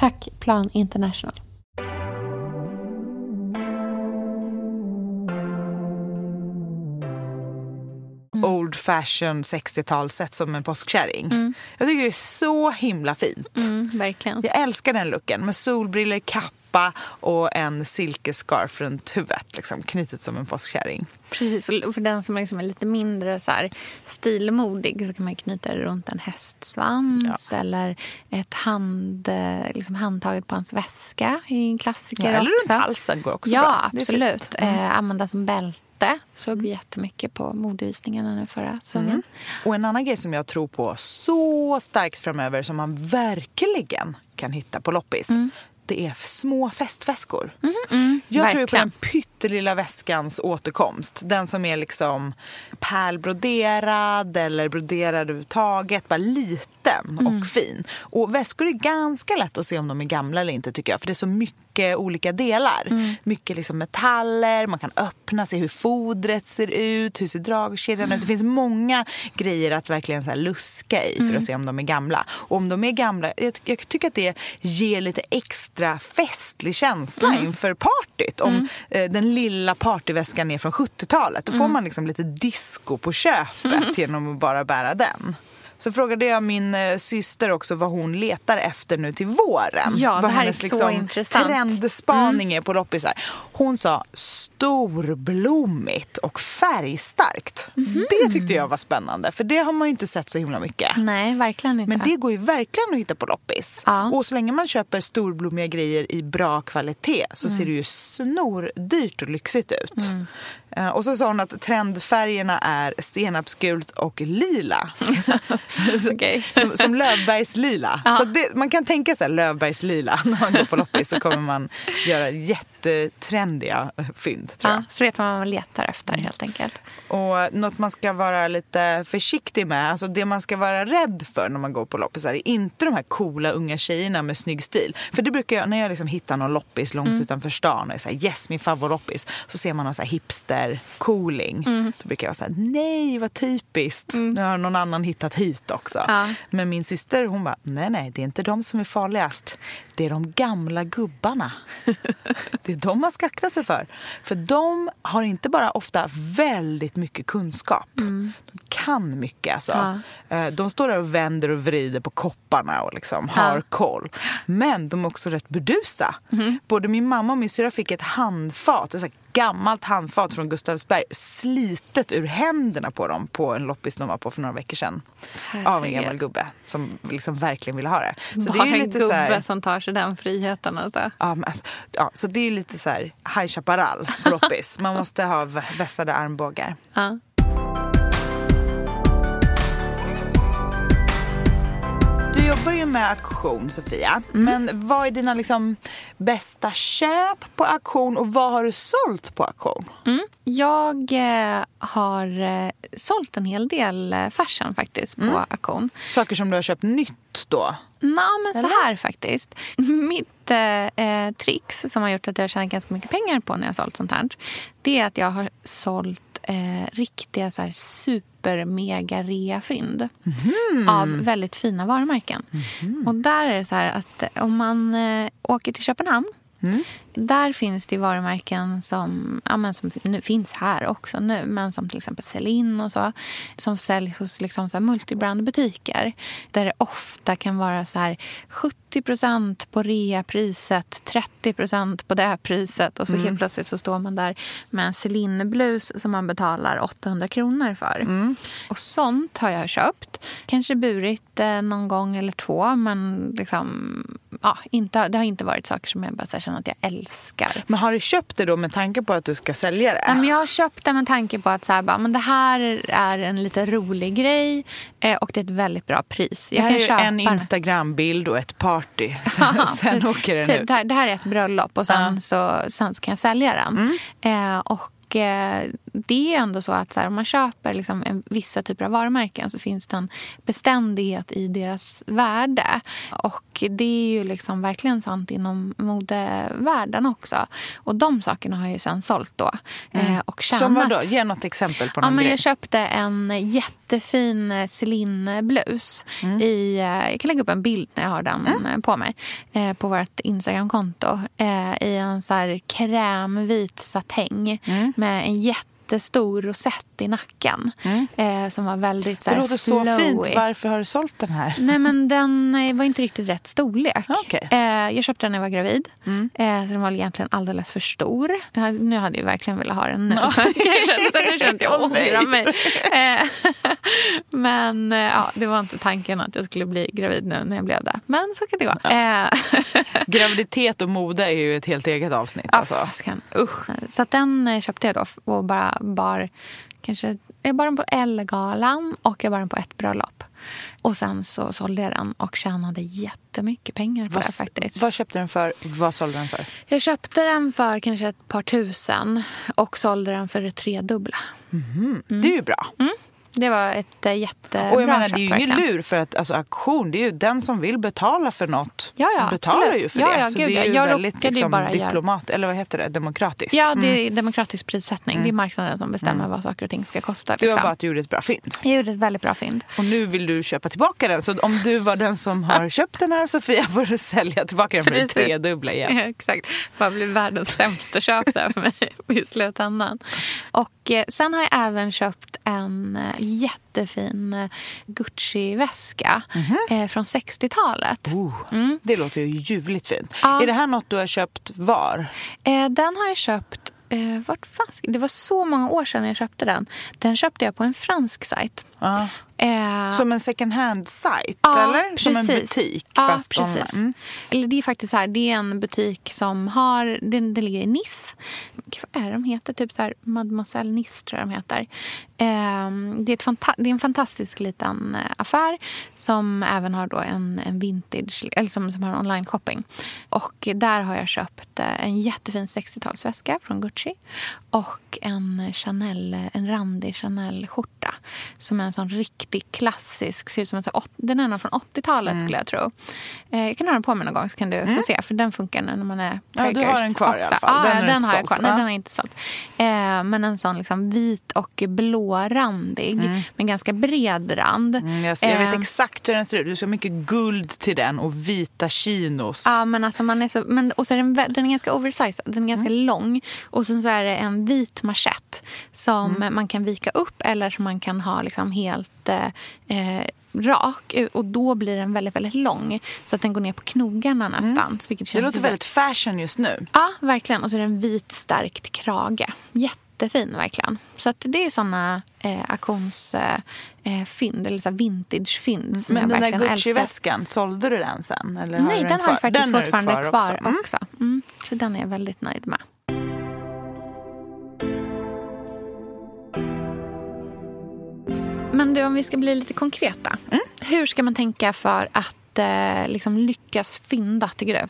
Tack Plan International. Old fashion 60-tal sett som en påskkärring. Jag tycker det är så himla fint. Mm, verkligen. Jag älskar den looken med solbriller, kappa och en silkescarf runt huvudet. Liksom, knutet som en påskkärring. Precis, och för den som liksom är lite mindre så här, stilmodig så kan man knyta det runt en hästsvans eller ett hand, liksom handtaget på hans väska i en klassiker Ja, eller också. runt halsen går också ja, bra. Är absolut. Mm. Eh, använda som bälte såg vi jättemycket på modevisningarna nu förra säsongen. Mm. Och en annan grej som jag tror på så starkt framöver som man verkligen kan hitta på loppis. Det är små festväskor. jag tror ju på Mm. verkligen. den pyttelilla väskans återkomst. Den som är liksom pärlbroderad eller broderad överhuvudtaget. Bara liten Mm. och fin. Och väskor är ganska lätt att se om de är gamla eller inte tycker jag. För det är så mycket olika delar. Mm. Mycket liksom metaller, man kan öppna, se hur fodret ser ut, hur ser dragkedjan ut. Det finns många grejer att verkligen så luska i för att se om de är gamla. Och om de är gamla, jag, jag tycker att det ger lite extra festlig känsla inför partyt. Om eh, den lilla partyväskan är från 70-talet, då får man liksom lite disco på köpet genom att bara bära den. Så frågade jag min eh, syster också vad hon letar efter nu till våren. Ja, vad det här är så liksom, intressant. trendspaning är på loppisar. Hon sa storblommigt och färgstarkt. Det tyckte jag var spännande, för det har man ju inte sett så himla mycket. Nej, verkligen inte. Men det går ju verkligen att hitta på loppis. Ja. Och så länge man köper storblommiga grejer i bra kvalitet så ser det ju snordyrt och lyxigt ut. Eh, Och så sa hon att trendfärgerna är senapsgult och lila. Okej. som, som Lövbergs lila. Så det, man kan tänka sig Lövbergs lila när man går på loppis så kommer man göra jättetrendiga fynd tror jag. Ja, så vet man vad man letar efter helt enkelt. Och något man ska vara lite försiktig med, alltså det man ska vara rädd för när man går på loppisar är inte de här coola unga tjejerna med snygg stil. För det brukar jag, när jag liksom hittar någon loppis långt utanför stan och är såhär yes min favoritloppis, så ser man någon så hipster cooling. Då brukar jag vara såhär nej vad typiskt, nu har någon annan hittat hit också. Ja. Men min syster hon bara nej nej det är inte de som är farligast, det är de gamla gubbarna. Det är de man ska akta sig för. För de har inte bara ofta väldigt mycket kunskap. De kan mycket alltså. Eh, De står där och vänder och vrider på kopparna och liksom har koll. Men de är också rätt burdusa. Både min mamma och min syrra fick ett handfat, ett gammalt handfat från Gustavsberg slitet ur händerna på dem på en loppis de var på för några veckor sedan. Av en gammal gubbe som liksom verkligen ville ha det. Så Bara det är ju en gubbe här, som tar sig den friheten. Alltså. Ja, men, alltså, ja, så det är lite så här High Chaparral loppis. Man måste ha vä- vässade armbågar. Ja. Jobbar ju med auktion, Sofia. Men vad är dina liksom, bästa köp på auktion och vad har du sålt på auktion? Jag eh, har eh, sålt en hel del eh, fashion faktiskt på auktion. Saker som du har köpt nytt då? Nå, men så här faktiskt. Mitt eh, eh, trix som har gjort att jag har tjänat ganska mycket pengar på när jag har sålt sånt här. Det är att jag har sålt eh, riktiga så här, super mega rea-fynd. Av väldigt fina varumärken. Och där är det så här att om man eh, åker till Köpenhamn Där finns det varumärken som, ja, men som nu finns här också nu, men som till exempel Celine och så, som säljs hos liksom så multibrandbutiker. Där det ofta kan vara så här 70% på reapriset, 30% på det priset och så helt plötsligt så står man där med en Celine-blus som man betalar 800 kronor för. Och sånt har jag köpt. Kanske burit eh, någon gång eller två, men liksom, ja, inte, det har inte varit saker som jag bara så här känner att jag älskar. Men har du köpt det då med tanke på att du ska sälja det? Men jag har köpt det med tanke på att så här, bara, men det här är en lite rolig grej eh, och det är ett väldigt bra pris. det Jag här kan är en. Instagram-bild och ett party. Sen, sen åker den typ, ut. det, här, det här är ett bröllop och sen, så, sen så kan jag sälja den. Mm. Eh, och eh, det är ändå så att så här, om man köper liksom en, vissa typer av varumärken så finns det en beständighet i deras värde. Och det är ju liksom verkligen sant inom modevärlden också. Och de sakerna har jag ju sen sålt då. Eh, och tjänat. Som vadå? Ge något exempel på Ja, någon men grej. jag köpte en jättefin eh, Celine-blus. Mm. I, eh, jag kan lägga upp en bild när jag har den eh, på mig. På vårt Instagramkonto. I en så här krämvit satäng. Mm. Med en jättestor rosett i nacken. Eh, som var väldigt så det här, låter så flowy. fint. Varför har du sålt den här? Nej, men den var inte riktigt rätt storlek. Mm. Eh, jag köpte den när jag var gravid. Eh, så den var egentligen alldeles för stor. Eh, nu hade jag verkligen velat ha den nu. jag kände, nu kände jag Åh, nej. ångra mig. Eh, men eh, ja, det var inte tanken att jag skulle bli gravid nu när jag blev det. Men så kan det gå. Eh, Graviditet och mode är ju ett helt eget avsnitt. Ja, Alltså. Usch. Så den köpte jag då och bara bar kanske jag bar den på Ellegalan och jag bar den på ett bröllop. Och sen så sålde jag den och tjänade jättemycket pengar på Vad, det faktiskt. vad köpte den för? Vad sålde den för? Jag köpte den för kanske ett par tusen och sålde den för det tredubbla. Det är ju bra. Det var ett eh, jättebra Och jag menar, köp det är ju ingen lur för att alltså, auktion, det är ju den som vill betala för något. Ja, ja, betalar absolut. ju för Ja, det. ja, så gud, det är ju Jag väldigt liksom, bara diplomat, eller vad heter det, demokratiskt. Ja, det är demokratisk prissättning. Det är marknaden som bestämmer vad saker och ting ska kosta. Mm. Det var Liksom. bara att du gjorde ett bra fynd. Jag gjorde ett väldigt bra fynd. Och nu vill du köpa tillbaka den. Så om du var den som har köpt den här Sofia får du sälja tillbaka den för det tredubbla igen. Ja, exakt. Det blir världens sämsta köp där för mig i slutändan. Och eh, sen har jag även köpt en eh, jättefin eh, Gucci-väska eh, från 60-talet. Oh, Det låter ju ljuvligt fint. Ja. Är det här något du har köpt var? Eh, den har jag köpt... Vart fanns Det var så många år sedan jag köpte den. Den köpte jag på en fransk sajt. Ja. Eh, Som en second hand-sajt Ja, eller? Som en precis. butik Ja, fast precis. online. Eller det är faktiskt så här, det är en butik som har, den, den ligger i Nice. Vad är det de heter? Typ så här, Mademoiselle Nice tror jag de heter. Ehm, det, är ett fanta- det är en fantastisk liten eh, affär som även har då en, en vintage, eller som, som har online-shopping. Och där har jag köpt eh, en jättefin 60-talsväska från Gucci och en Chanel, en randig Chanel-skjorta som är en sån riktig klassisk, ser ut som åt- den är nog från 80-talet Mm. skulle jag tro. Eh, jag kan ha den på mig någon gång så kan du få se för den funkar när man är Ja, du har preggers den kvar i också. alla fall. Den du den har jag kvar. Nej, den jag inte sålt. Eh, men en sån liksom vit och blårandig med ganska bred rand. Mm, jag, ser, jag vet Eh, exakt hur den ser ut. Du ska ha mycket guld till den och vita chinos. Ja, men alltså man är så, men, och så är den, den är ganska oversized. Den är ganska Mm. lång. Och sen så är det en vit manschett som Mm. man kan vika upp eller som man kan ha liksom helt eh, eh, rak. Och då blir den väldigt, väldigt lång. Så att den går ner på knogarna någonstans. Vilket Mm. det låter väldigt fashion just nu. Ja, verkligen. Och så är det en vit stärkt krage. Jättefin verkligen. Så att det är såna eh, auktionsfynd, eh, fynd, eller så vintage-fynd som Men jag den där verkligen älskar. Gucci-väskan, sålde du den sen? Eller har Nej, du den, den har kvar? jag faktiskt Den har fortfarande kvar, också. Mm. också. Mm. Så den är jag väldigt nöjd med. Men du, om vi ska bli lite konkreta. Mm. Hur ska man tänka för att eh, liksom lyckas fynda, tycker du?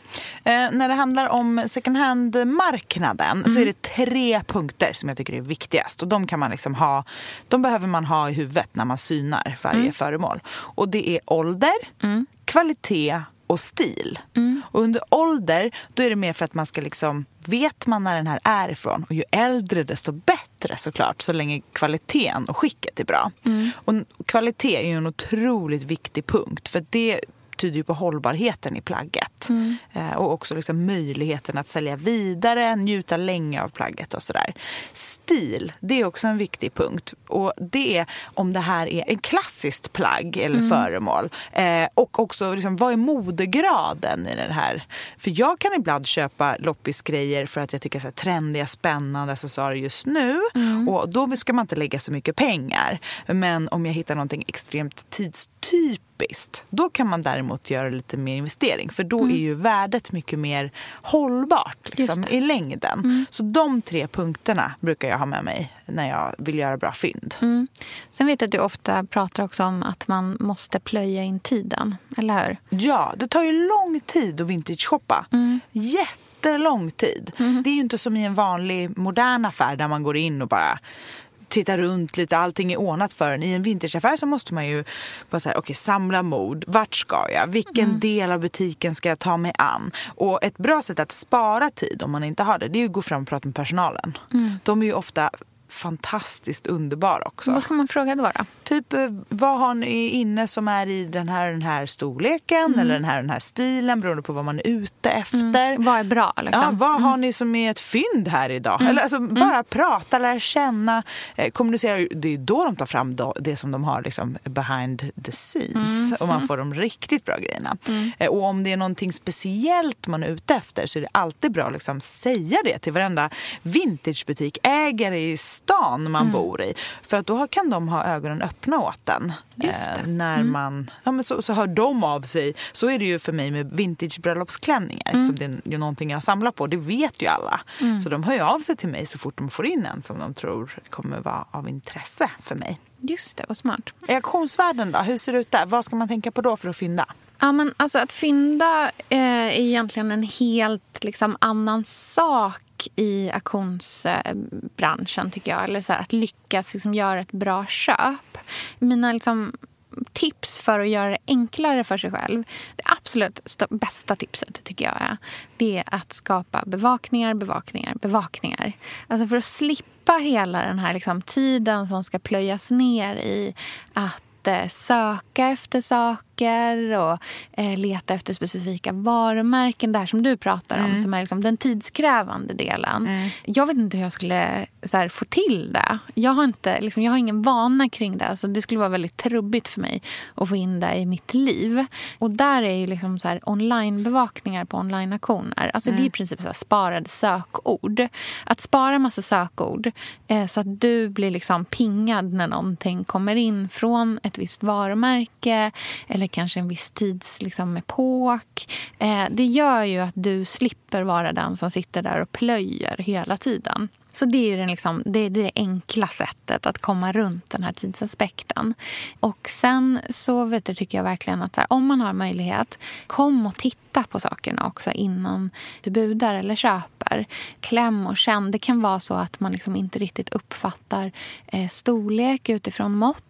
Eh, när det handlar om second hand-marknaden så är det tre punkter som jag tycker är viktigast. Och de, kan man liksom ha, de behöver man ha i huvudet när man synar varje föremål. Och det är ålder, kvalitet och stil. Och under ålder då är det mer för att man ska liksom, vet man när den här är ifrån och ju äldre desto bättre såklart så länge kvaliteten och skicket är bra. Och kvalitet är ju en otroligt viktig punkt för det tyder ju på hållbarheten i plagget. Eh, och också liksom möjligheten att sälja vidare, njuta länge av plagget och sådär. Stil, det är också en viktig punkt. Och det är om det här är en klassiskt plagg eller föremål. Eh, och också liksom, vad är modegraden i det här? För jag kan ibland köpa loppisgrejer för att jag tycker så här, trendiga, spännande accessoarer just nu. Och då ska man inte lägga så mycket pengar. Men om jag hittar någonting extremt tidstypiskt, då kan man däremot däremot göra lite mer investering. För då är ju värdet mycket mer hållbart liksom, i längden. Så de tre punkterna brukar jag ha med mig när jag vill göra bra fynd. Mm. Sen vet jag att du ofta pratar också om att man måste plöja in tiden, eller hur? Ja, det tar ju lång tid att vintage-shoppa. Mm. Jättelång tid. Det är ju inte som i en vanlig modern affär där man går in och bara tittar runt lite, allting är ordnat för en. I en vintageaffär så måste man ju bara säga, okej, samla mod. Vart ska jag? Vilken del av butiken ska jag ta mig an? Och ett bra sätt att spara tid om man inte har det, det är att gå fram och prata med personalen. De är ju ofta fantastiskt underbara också. Vad ska man fråga då? då? Typ, eh, vad har ni inne som är i den här den här storleken eller den här den här stilen beroende på vad man är ute efter. Vad är bra? Liksom? Ja, vad har ni som är ett fynd här idag? Eller alltså, bara prata, lära känna, eh, kommunicera. Det är då de tar fram det som de har liksom behind the scenes och man får de riktigt bra grejerna. Eh, och om det är någonting speciellt man är ute efter så är det alltid bra att liksom säga det till varenda vintagebutik-ägare i stan man bor i. För att då kan de ha ögonen öppna åt den. Eh, när man, ja, men så, så hör de av sig. Så är det ju för mig med vintagebröllopsklänningar. Eftersom det är ju någonting jag samlar på. Det vet ju alla. Så de hör ju av sig till mig så fort de får in en som de tror kommer vara av intresse för mig. Just det, vad smart. I auktionsvärlden då, hur ser det ut där? Vad ska man tänka på då för att fynda? Ja, men alltså att fynda eh, är egentligen en helt liksom, annan sak i auktionsbranschen, tycker jag. Eller så här, att lyckas liksom, göra ett bra köp. Mina liksom, tips för att göra det enklare för sig själv. Det absolut bästa tipset tycker jag är, det är att skapa bevakningar, bevakningar, bevakningar. Alltså för att slippa hela den här liksom, tiden som ska plöjas ner i att eh, söka efter saker och eh, leta efter specifika varumärken. där som du pratar om, som är liksom den tidskrävande delen. Jag vet inte hur jag skulle här, få till det. Jag har, inte, liksom, jag har ingen vana kring det. Alltså, det skulle vara väldigt trubbigt för mig att få in det i mitt liv. Och där är ju liksom så här, online-bevakningar på online-auktioner. Alltså, Det är i princip så här, sparade sökord. Att spara massa sökord eh, så att du blir liksom pingad när någonting kommer in från ett visst varumärke eller kanske en viss tids liksom, epok. Eh, det gör ju att du slipper vara den som sitter där och plöjer hela tiden. Så det är, den liksom, det är det enkla sättet att komma runt den här tidsaspekten. Och sen så vet du, tycker jag verkligen att så här, om man har möjlighet, kom och titta på sakerna också innan du budar eller köper. Kläm och känn. Det kan vara så att man liksom inte riktigt uppfattar eh, storlek utifrån mått.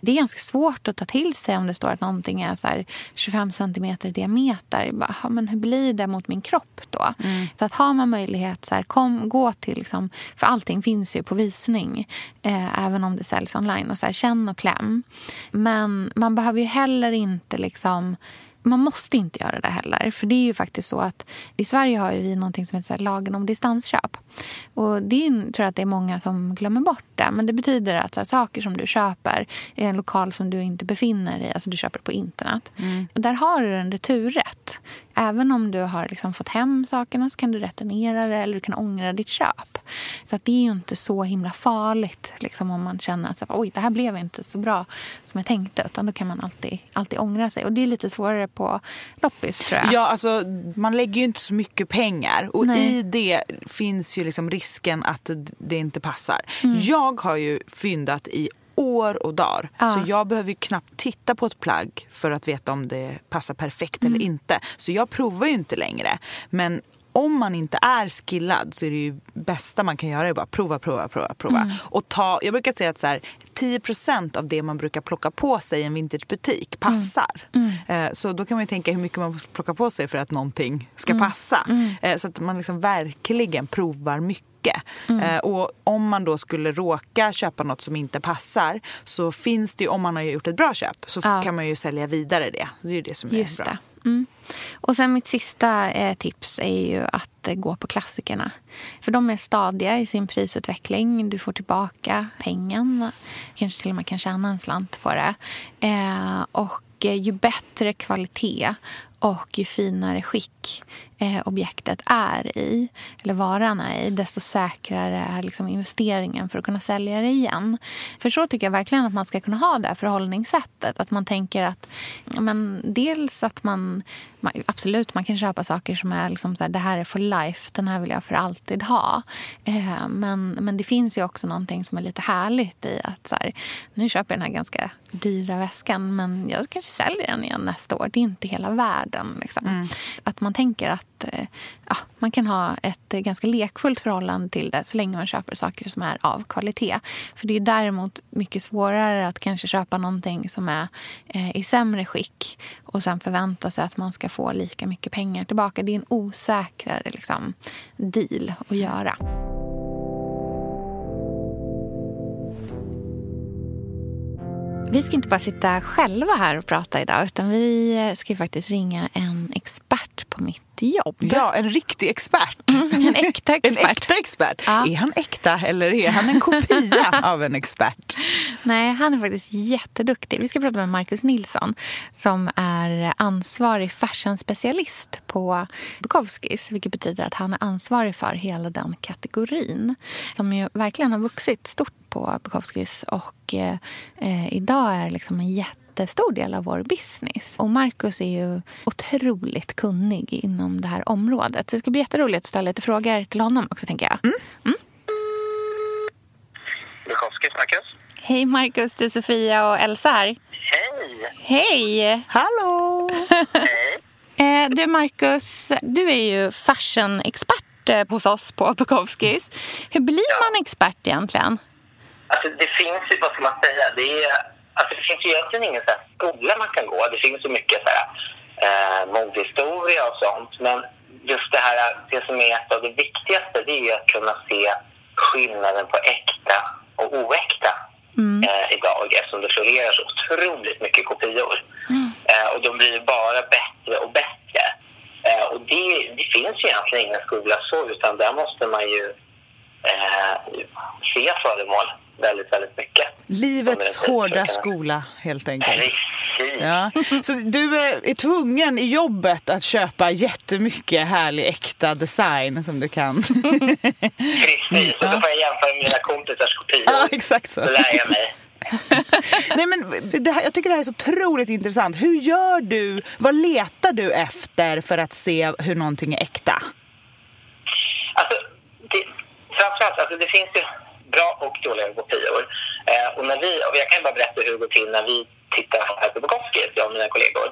Det är ganska svårt att ta till sig om det står att någonting är så här 25 centimeter i diameter. Bara, "Ja, men hur blir det mot min kropp då? Så att har man möjlighet, så här, kom, gå till... Liksom, för allting finns ju på visning, eh, även om det säljs online. Och så här, känn och kläm. Men man behöver ju heller inte... liksom man måste inte göra det heller. För det är ju faktiskt så att i Sverige har vi någonting som heter lagen om distansköp. Och det är, tror jag att det är många som glömmer bort det. Men det betyder att så här, saker som du köper i en lokal som du inte befinner dig i, alltså du köper på internet. Och där har du en returrätt. Även om du har liksom fått hem sakerna så kan du returnera det eller du kan ångra ditt köp. Så att det är ju inte så himla farligt liksom, om man känner att så här, Oj, det här blev inte så bra som jag tänkte. Utan då kan man alltid, alltid ångra sig. Och det är lite svårare på loppis tror jag. Ja, alltså man lägger ju inte så mycket pengar och Nej. i det finns ju liksom risken att det inte passar. Mm. Jag har ju fyndat i år och dagar. Ja. Så jag behöver ju knappt titta på ett plagg för att veta om det passar perfekt Mm. eller inte. Så jag provar ju inte längre. Men om man inte är skillad så är det ju bästa man kan göra är bara prova, prova, prova, prova. Mm. Och ta, jag brukar säga att så här, 10% av det man brukar plocka på sig i en vintagebutik passar. Mm. Eh, Så då kan man ju tänka hur mycket man plockar på sig för att någonting ska Mm. passa. Eh, Så att man liksom verkligen provar mycket. Mm. Eh, Och om man då skulle råka köpa något som inte passar så finns det ju, om man har gjort ett bra köp, så Ja. kan man ju sälja vidare det. Det är ju det som är Just bra. det. Mm. Och sen mitt sista eh, tips är ju att eh, gå på klassikerna. För de är stadiga i sin prisutveckling. Du får tillbaka pengen. Kanske till och med kan tjäna en slant på det. Eh, och eh, ju bättre kvalitet och ju finare skick eh, objektet är i, eller varan är i, desto säkrare är liksom investeringen för att kunna sälja det igen. För så tycker jag verkligen att man ska kunna ha det förhållningssättet. Att man tänker att men dels att man, man absolut, man kan köpa saker som är liksom så här, det här är for life, den här vill jag för alltid ha. Eh, men, men det finns ju också någonting som är lite härligt i att så här, nu köper jag den här ganska dyra väskan men jag kanske säljer den igen nästa år. Det är inte hela världen. Liksom. Mm. Att man tänker att Eh, ja, man kan ha ett eh, ganska lekfullt förhållande till det så länge man köper saker som är av kvalitet. För det är däremot mycket svårare att kanske köpa någonting som är eh, i sämre skick och sen förvänta sig att man ska få lika mycket pengar tillbaka. Det är en osäkrare liksom, deal att göra. Vi ska inte bara sitta själva här och prata idag utan vi ska faktiskt ringa en expert på mitt jobb. Ja, en riktig expert. Mm, en äkta expert. en äkta expert. Ja. Är han äkta eller är han en kopia av en expert? Nej, han är faktiskt jätteduktig. Vi ska prata med Marcus Nilsson som är ansvarig fashion-specialist på Bukowskis vilket betyder att han är ansvarig för hela den kategorin som ju verkligen har vuxit stort på Bukowskis och eh, eh, idag är liksom en jättestor del av vår business. Och Marcus är ju otroligt kunnig inom det här området. Så det ska bli jätteroligt att ställa lite frågor till honom också, tänker jag. Mm. Mm. Bukowskis, Marcus. Hej Marcus, det är Sofia och Elsa här. Hej! Hej! Hallå! Hej! Eh, du Marcus, du är ju fashion-expert eh, hos oss på Bukowskis. Hur blir ja. man expert egentligen? Alltså det finns ju, vad ska man säga, det, är, alltså det finns ju egentligen ingen så skola man kan gå. Det finns så mycket så här, eh, modehistoria och sånt. Men just det här, det som är ett av det viktigaste, det är ju att kunna se skillnaden på äkta och oäkta mm. eh, idag eftersom det florerar så otroligt mycket kopior. Mm. Eh, och de blir bara bättre och bättre. Eh, och det, det finns ju egentligen ingen skola så, utan där måste man ju eh, se föremål väldigt, väldigt mycket. Livets hårda skola, helt enkelt. Precis. Ja. Så du är tvungen i jobbet att köpa jättemycket härlig äkta design som du kan. Precis, och då får jag jämföra med mina kompisars kopior. Ja, exakt så. Då lär jag mig. Nej, men här, jag tycker det här är så otroligt intressant. Hur gör du? Vad letar du efter för att se hur någonting är äkta? Alltså, det, framförallt, alltså det finns ju bra och dåliga kopior. Eh, och när vi, och jag kan bara berätta hur det går till när vi tittar här på Bukowskis, jag och mina kollegor.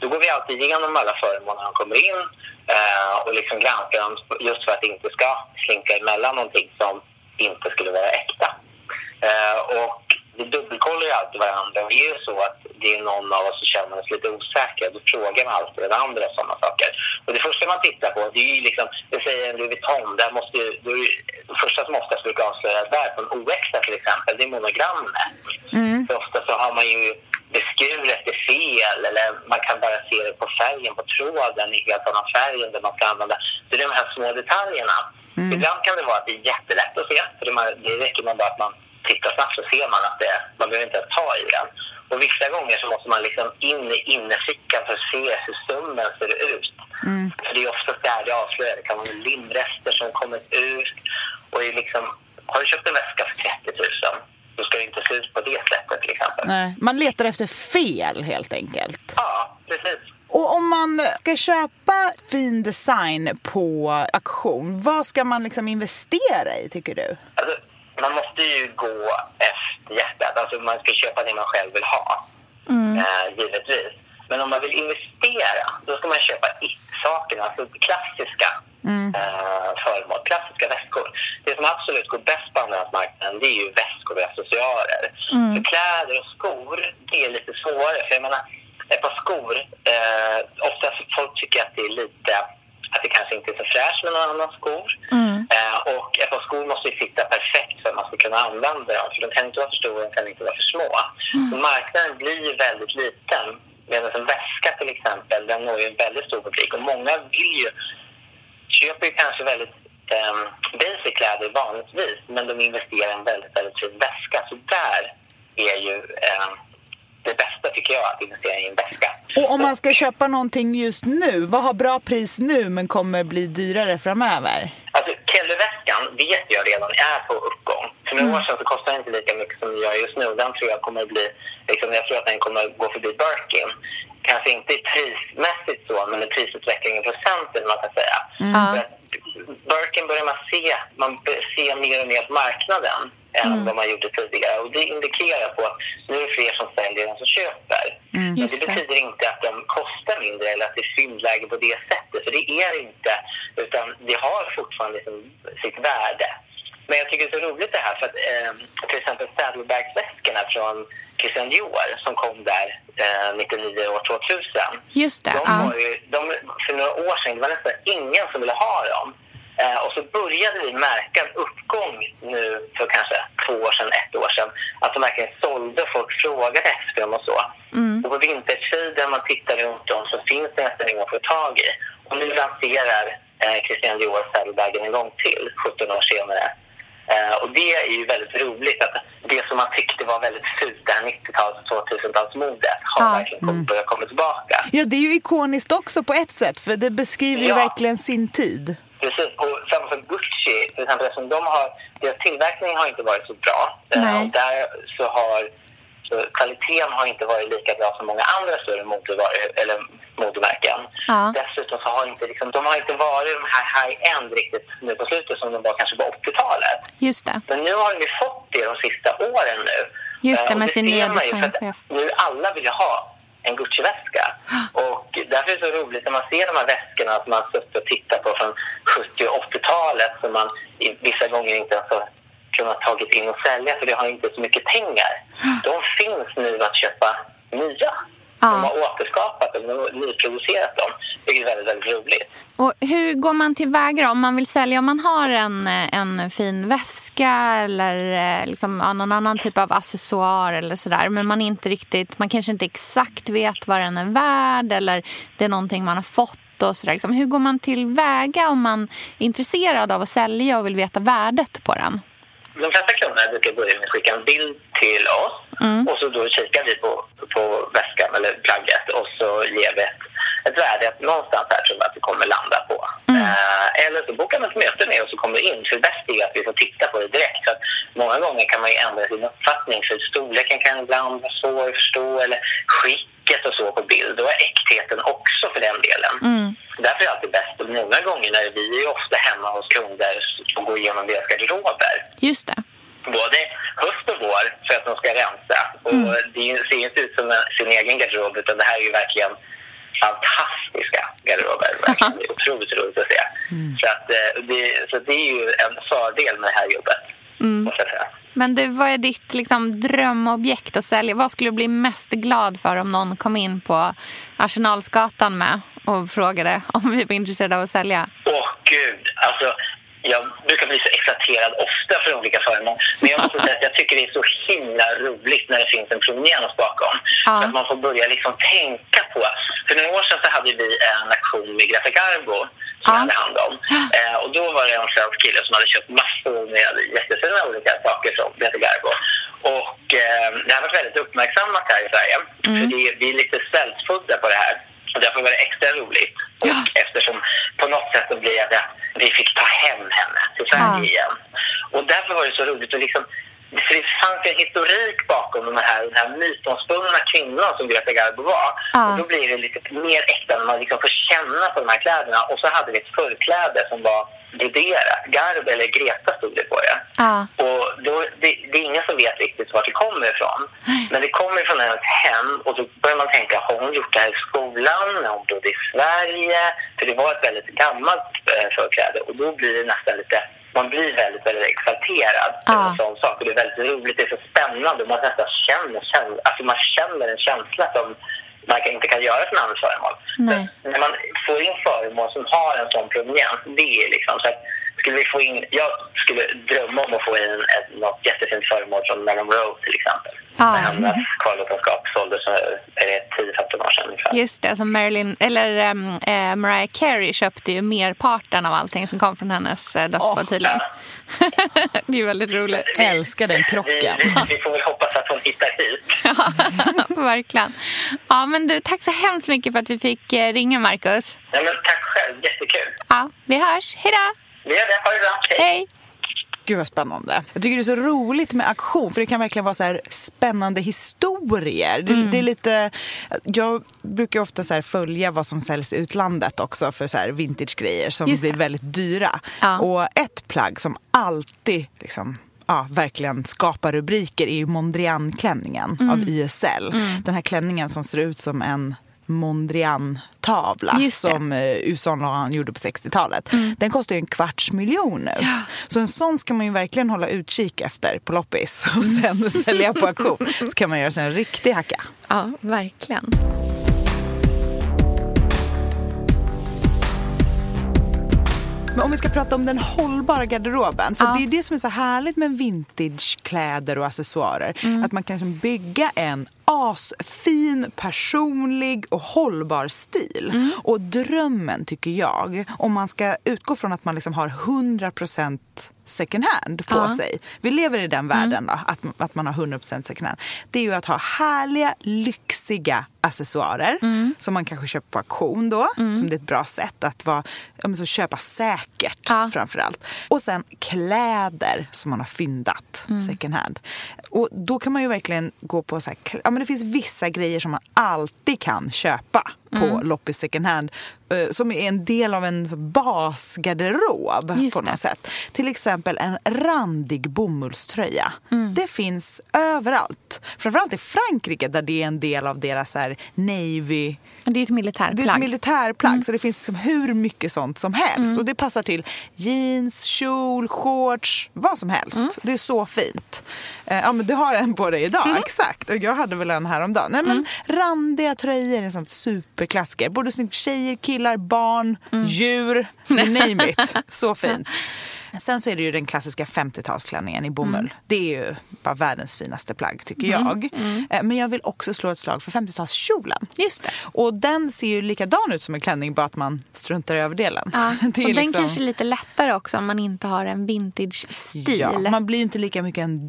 Då går vi alltid igenom alla föremål när de kommer in eh, och liksom granskar dem just för att det inte ska slinka emellan någonting som inte skulle vara äkta. Eh, och vi dubbelkollar ju alltid varandra. Och är det så att det är någon av oss som känner oss lite osäkra, då frågar man alltid den andra sådana saker. Och det första man tittar på, det är ju liksom, det säger en Louis Vuitton, där måste ju, det första som oftast brukar avslöjas där, på en oäkta till exempel, det är monogrammet. Mm. För ofta så har man ju beskuret det fel eller man kan bara se det på färgen på tråden i helt annan färg än man ska använda. Så det är de här små detaljerna. Mm. Ibland kan det vara att det är jättelätt att se, för det räcker med bara att man tittar snabbt så ser man att det, man behöver inte ta i den. Och vissa gånger så måste man liksom in i innerfickan för att se hur stummen ser ut. Mm. För det är oftast där det avslöjar. Det kan vara limrester som kommit ut. Och är liksom, har du köpt en väska för 30 000 då ska det inte se ut på det sättet till exempel. Nej, man letar efter fel helt enkelt. Ja, precis. Och om man ska köpa fin design på auktion, vad ska man liksom investera i tycker du? Alltså, man måste ju gå efter hjärtat. Alltså man ska köpa det man själv vill ha, mm. eh, givetvis. Men om man vill investera, då ska man köpa it-sakerna, alltså klassiska mm. eh, föremål, klassiska väskor. Det som absolut går bäst på andrahandsmarknaden, det är ju väskor och accessoarer. Mm. För kläder och skor, det är lite svårare. För jag menar, ett par skor, eh, ofta folk tycker att det är lite att det kanske inte är så fräscht med någon annan skor. Mm. Eh, och ett par skor måste ju sitta perfekt för att man ska kunna använda dem. För de kan inte vara för stora, de kan inte vara för små. Mm. Så marknaden blir ju väldigt liten. Medan en väska till exempel, den når ju en väldigt stor publik. Och många vill ju, köper ju kanske väldigt eh, basic kläder vanligtvis, men de investerar i en väldigt, väldigt fin väska. Så där är ju eh, det bästa tycker jag, att investera i en väska. Och om man ska köpa någonting just nu, vad har bra pris nu men kommer bli dyrare framöver? Alltså Kelly-väskan vet jag redan är på uppgång. För några år sedan så kostade den inte lika mycket som den gör just nu. Den tror jag kommer bli, liksom, jag tror att den kommer gå förbi Birkin. Kanske inte prismässigt så, men i prisutveckling i procenten man kan säga. Att Birkin börjar man se, man ser mer och mer på marknaden än vad man gjorde tidigare. Och det indikerar på att nu är det fler som säljer än som köper. Men Just det det. betyder inte att de kostar mindre eller att det är fyndläge på det sättet. För det är det inte. Utan det har fortfarande liksom sitt värde. Men jag tycker det är så roligt det här för att eh, till exempel Saddlebags-väskorna från Christian Dior som kom där eh, 99 år 2000. Just det. De var ju, de, för några år sedan det var nästan ingen som ville ha dem. Eh, och så började vi märka en uppgång nu för kanske två år sedan, ett år sedan. Att de verkligen sålde och folk frågade efter dem och så. Och på vintertiden, man tittar runt om, så finns det nästan inga att få tag i. Och nu lanserar eh, Christian Dior Saddlebagen en gång till, 17 år senare. Eh, och det är ju väldigt roligt att det som man tyckte var väldigt fult, det här 90-tals och 2000-talsmodet, har Ja. verkligen mm. börjat komma tillbaka. Ja, det är ju ikoniskt också på ett sätt för det beskriver ju Ja. verkligen sin tid. Precis, och samma som Gucci, till exempel, eftersom de har, deras tillverkning har inte varit så bra. Eh, Nej. och där så har så kvaliteten har inte varit lika bra som många andra större eller modemärken. Ja. Dessutom så har inte, liksom, de har inte varit de här high-end riktigt nu på slutet som de var kanske på 80-talet. Just det. Men nu har vi fått det de sista åren nu. Just det, Eh, med sin nya designchef. Nu alla vill ju ha en Gucci-väska. Och därför är det så roligt när man ser de här väskorna som man suttit och tittat på från 70 och 80-talet som man vissa gånger inte ens har kunnat tagit in och sälja för det har inte så mycket pengar. De finns nu att köpa nya. Ja. De har återskapat dem, de har nyproducerat dem. Vilket är väldigt, väldigt roligt. Och hur går man tillväga om man vill sälja? Om man har en, en fin väska eller eh, liksom någon annan typ av accessoar eller sådär. Men man inte riktigt, man kanske inte exakt vet vad den är värd eller det är någonting man har fått och sådär. Liksom. Hur går man tillväga om man är intresserad av att sälja och vill veta värdet på den? De flesta kunderna brukar börja med att skicka en bild till oss och så då kikar vi på, på väskan eller plagget och så ger vi ett, ett värde att någonstans här tror vi att det kommer landa på. Eh, eller så bokar man ett möte med oss och kommer in. För det bästa är att vi får titta på det direkt. Så att många gånger kan man ju ändra sin uppfattning för storleken kan ibland vara svår att förstå eller skicket och så på bild och äktheten också för den delen. Därför är det alltid bäst. Många gånger när vi är ofta hemma hos kunder och går igenom deras garderober Just det. både höst och vår för att de ska rensa. Och Det ser inte ut som sin egen garderob utan det här är ju verkligen fantastiska garderober. Verkligen. Det är otroligt roligt att se. Så, att, eh, det, så det är ju en fördel med det här jobbet. Måste jag säga. Men du, vad är ditt liksom, drömobjekt att sälja? Vad skulle du bli mest glad för om någon kom in på Arsenalsgatan med och frågade om vi var intresserade av att sälja? Åh gud, alltså jag brukar bli så exalterad ofta för olika föremål. Men jag måste säga att jag tycker det är så himla roligt när det finns en proveniens bakom. Ja. Att man får börja liksom tänka på... För några år sedan så hade vi en aktion med Greta Garbo som Ja. hade hand om. Eh, och då var det en svensk kille som hade köpt massor med jättefina olika saker från Greta Garbo. Och eh, det har varit väldigt uppmärksammat här i Sverige. För det, vi är lite svältfödda på det här. Och därför var det extra roligt. Och eftersom på något sätt så blev det att vi fick ta hem henne till Sverige Ja. igen. Och därför var det så roligt att liksom för det fanns en historik bakom de här, den här mytomspunna kvinnan som Greta Garbo var. Ja. Och då blir det lite mer äkta när man liksom får känna på de här kläderna. Och så hade vi ett förkläde som var broderat. Garbo eller Greta stod det på det. Ja. Och då, det, det är ingen som vet riktigt var det kommer ifrån. Men det kommer från hennes hem och då börjar man tänka, har hon gjort det här i skolan? När hon bodde i Sverige? För det var ett väldigt gammalt eh, förkläde och då blir det nästan lite man blir väldigt, väldigt exalterad över en sån sak. Och det är väldigt roligt, det är så spännande. Man nästan känner, känner, alltså man känner en känsla som man inte kan göra för andra föremål. När man får in föremål som har en sån proveniens, det är liksom så att skulle vi få in, jag skulle drömma om att få in ett, något jättefint föremål från Marilyn Monroe till exempel. Ja. När hennes kvarlåtenskap såldes för är det 10-15 år sedan ungefär. Just det, som Marilyn, eller um, eh, Mariah Carey köpte ju merparten av allting som kom från hennes eh, dödsbo tydligen. det är väldigt roligt. Älskar den Vi, krocken. vi, vi får väl hoppas att hon hittar hit. verkligen. Ja, men du, tack så hemskt mycket för att vi fick eh, ringa, Markus. Ja, men tack själv, jättekul. Ja, vi hörs. Hej då! Vi gör det, ha det bra. Hej! Gud vad spännande. Jag tycker det är så roligt med auktion för det kan verkligen vara så här spännande historier. Det, Mm. det är lite, jag brukar ofta så följa vad som säljs i utlandet också för så här vintage-grejer som Just det. blir väldigt dyra. Ja. Och ett plagg som alltid liksom Ja, verkligen skapar rubriker är ju Mondrian-klänningen Mm. av YSL. Den här klänningen som ser ut som en Mondrian-tavla som eh, Yves Saint Laurent gjorde på 60-talet. Mm. Den kostar ju en kvarts miljon nu. Så en sån ska man ju verkligen hålla utkik efter på loppis och sen sälja på auktion. Så kan man göra sig en riktig hacka. Ja, verkligen. Men om vi ska prata om den hållbara garderoben. För Ja. det är det som är så härligt med vintagekläder och accessoarer. Mm. Att man kan liksom bygga en asfin, personlig och hållbar stil. Mm. Och drömmen tycker jag, om man ska utgå från att man liksom har 100% second hand på Ja. Mm. sig. Vi lever i den världen då, att, att man har 100% second hand. Det är ju att ha härliga, lyxiga accessoarer Mm. som man kanske köper på auktion då. Som det är ett bra sätt att vara, ja, så köpa säkert Ja. framförallt. Och sen kläder som man har fyndat Mm. second hand. Och då kan man ju verkligen gå på så här, ja men det finns vissa grejer som man alltid kan köpa på Mm. loppis second hand. eh, Som är en del av en basgarderob Just på det. något sätt. Till exempel en randig bomullströja. Mm. Det finns överallt. Framförallt i Frankrike där det är en del av deras här navy Det är ett militärplagg. det är ett militärplagg Mm. så det finns liksom hur mycket sånt som helst. Och det passar till jeans, kjol, shorts, vad som helst. Mm. Det är så fint. Eh, ja men du har en på dig idag, exakt. Och jag hade väl en häromdagen. Nej Mm. men randiga tröjor är en sån superklassiker. Både snyggt tjejer, killar, barn, Mm. djur, name it. Så fint. Sen så är det ju den klassiska 50-talsklänningen i bomull. Mm. Det är ju bara världens finaste plagg tycker jag. Eh, Men jag vill också slå ett slag för 50-talskjolen. Just det. Och den ser ju likadan ut som en klänning bara att man struntar i överdelen. Ja. Och den liksom- kanske är lite lättare också om man inte har en vintage-stil. Ja, man blir ju inte lika mycket en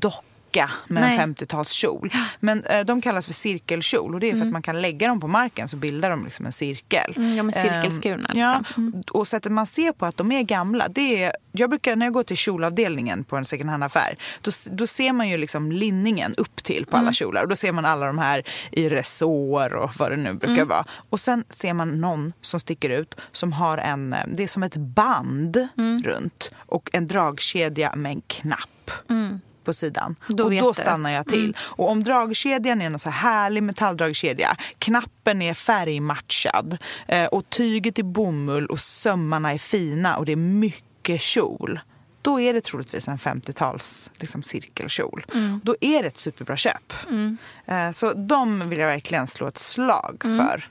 docka med Nej. en 50-talskjol. Men eh, de kallas för cirkelkjol och det är för att man kan lägga dem på marken så bildar de liksom en cirkel. Mm, ja, men cirkelskurna, Ehm, ja, liksom. och sättet man ser på att de är gamla, det är, jag brukar när jag går till kjolavdelningen på en second hand-affär, då, då ser man ju liksom linningen upp till på alla kjolar och då ser man alla de här i resår och vad det nu brukar vara. Och sen ser man någon som sticker ut som har en, eh, det är som ett band runt och en dragkedja med en knapp på sidan. Då och då stannar jag till. Och om dragkedjan är så här härlig metalldragkedja, knappen är färgmatchad eh, och tyget är bomull och sömmarna är fina och det är mycket kjol. Då är det troligtvis en 50-tals liksom, cirkelkjol. Då är det ett superbra köp. Eh, så de vill jag verkligen slå ett slag för.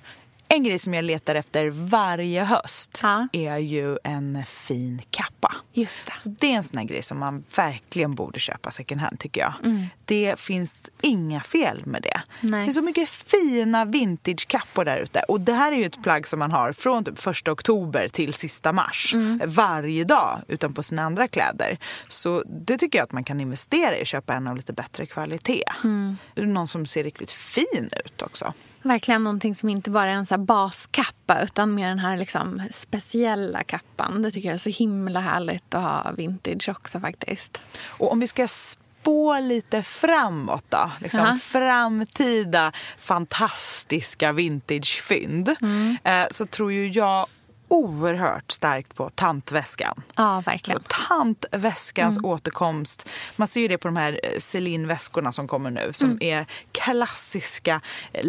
En grej som jag letar efter varje höst Ja. är ju en fin kappa. Just det. Så det är en sån här grej som man verkligen borde köpa second hand tycker jag. Mm. Det finns inga fel med det. Nej. Det är så mycket fina vintagekappor där ute. Och det här är ju ett plagg som man har från typ första oktober till sista mars. Mm. Varje dag utan på sina andra kläder. Så det tycker jag att man kan investera i köpa en av lite bättre kvalitet. Mm. Någon som ser riktigt fin ut också. Verkligen någonting som inte bara är en så baskappa utan mer den här liksom speciella kappan. Det tycker jag är så himla härligt att ha vintage också faktiskt. Och om vi ska spå lite framåt då, liksom Aha. framtida fantastiska vintagefynd, eh, så tror ju jag oerhört starkt på tantväskan. Ja, verkligen. Så tantväskans återkomst. Man ser ju det på de här eh, Celine-väskorna som kommer nu som är klassiska eh,